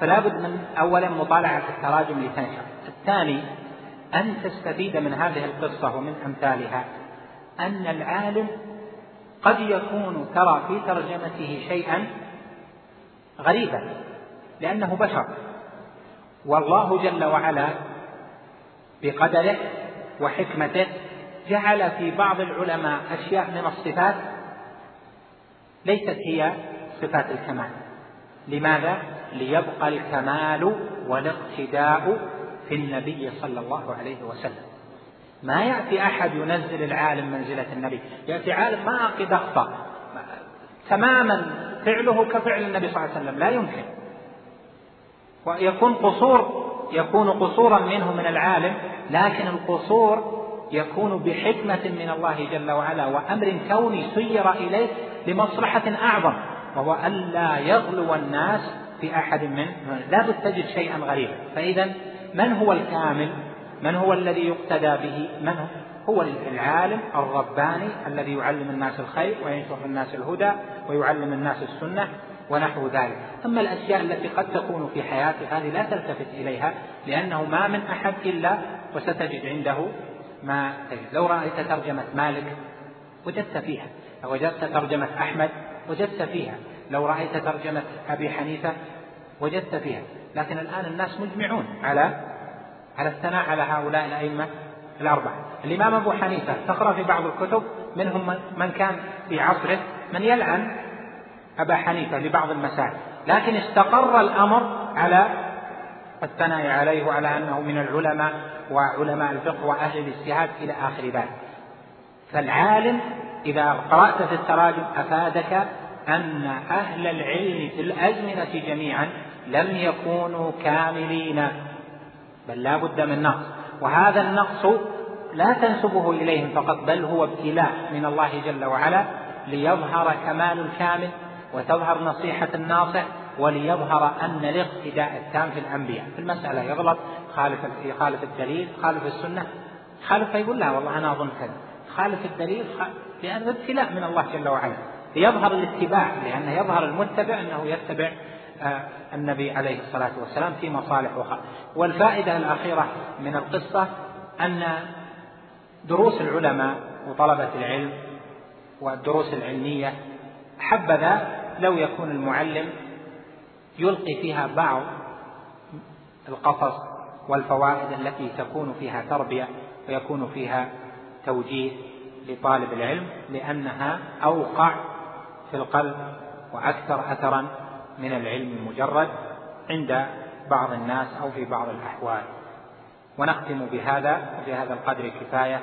[SPEAKER 2] فلا بد من أولا مطالعة التراجم لتنشر. الثاني أن تستفيد من هذه القصة ومن أمثالها. أن العالم قد يكون ترى في ترجمته شيئا غريبا لأنه بشر. والله جل وعلا بقدره وحكمته جعل في بعض العلماء أشياء من الصفات ليست هي صفات الكمال. لماذا؟ ليبقى الكمال والاقتداء في النبي صلى الله عليه وسلم. ما يأتي أحد ينزل العالم منزلة النبي. يأتي عالم ما قد أخطأ تماما فعله كفعل النبي صلى الله عليه وسلم. لا يمكن. ويكون قصور يكون قصورا منه من العالم لكن القصور يكون بحكمة من الله جل وعلا وأمر كوني سير إليه لمصلحة أعظم وهو ألا يغلو الناس في أحد من لا تجد شيئا غريبا. فإذا من هو الكامل؟ من هو الذي يقتدى به؟ من هو؟ هو العالم الرباني الذي يعلم الناس الخير وينشر الناس الهدى ويعلم الناس السنة ونحو ذلك. أما الأشياء التي قد تكون في حياته هذه لا تلتفت إليها لأنه ما من أحد إلا وستجد عنده ما تجد. لو رأيت ترجمة مالك وجدت فيها. لو وجدت ترجمة أحمد وجدت فيها. لو رأيت ترجمة أبي حنيفة وجدت فيها. لكن الآن الناس مجمعون على على الثناء على هؤلاء الأئمة الأربعة. الإمام أبو حنيفة تقرأ في بعض الكتب منهم من كان في عصره من يلعن أبا حنيفة لبعض المسائل. لكن استقر الأمر على الثناء عليه وعلى أنه من العلماء وعلماء الفقه وأهل الاجتهاد إلى آخر ذلك فالعالم إذا قرأت في التراجم أفادك أن أهل العلم في الأزمنة جميعا لم يكونوا كاملين. بل لا بد من نقص. وهذا النقص لا تنسبه إليهم فقط بل هو ابتلاء من الله جل وعلا ليظهر كمال الكامل وتظهر نصيحة الناصح وليظهر أن الاقتداء التام في الأنبياء. في المسألة يغلط خالف يخالف الدليل خالف السنة. خالف فيقول لا والله أنا أظن كذا. خالف الدليل لأنه ابتلاء من الله جل وعلا. ليظهر الاتباع لأنه يظهر المتبع أنه يتبع النبي عليه الصلاة والسلام في مصالح وخير والفائدة الأخيرة من القصة أن دروس العلماء وطلبة العلم والدروس العلمية حبذا لو يكون المعلم يلقي فيها بعض القصص والفوائد التي تكون فيها تربية ويكون فيها توجيه لطالب العلم لأنها أوقع في القلب وأكثر أثرا من العلم المجرد عند بعض الناس أو في بعض الأحوال. ونختم بهذا وفي هذا القدر كفاية.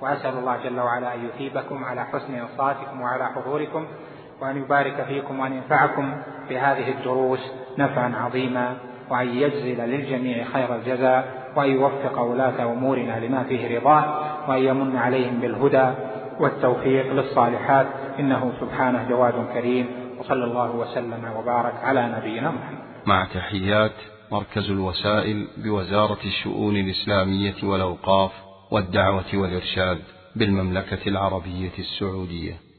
[SPEAKER 2] وأسأل الله جل وعلا أن يثيبكم على حسن إنصاتكم وعلى حضوركم وأن يبارك فيكم وأن ينفعكم بهذه الدروس نفعا عظيما وأن يجزل للجميع خير الجزاء وأن يوفق ولاة أمورنا لما فيه رضاه وأن يمن عليهم بالهدى والتوفيق للصالحات. إنه سبحانه جواد كريم. وصلى الله وسلم وبارك على نبينا محمد.
[SPEAKER 1] مع تحيات مركز الوسائل بوزارة الشؤون الإسلامية والأوقاف والدعوة والإرشاد بالمملكة العربية السعودية.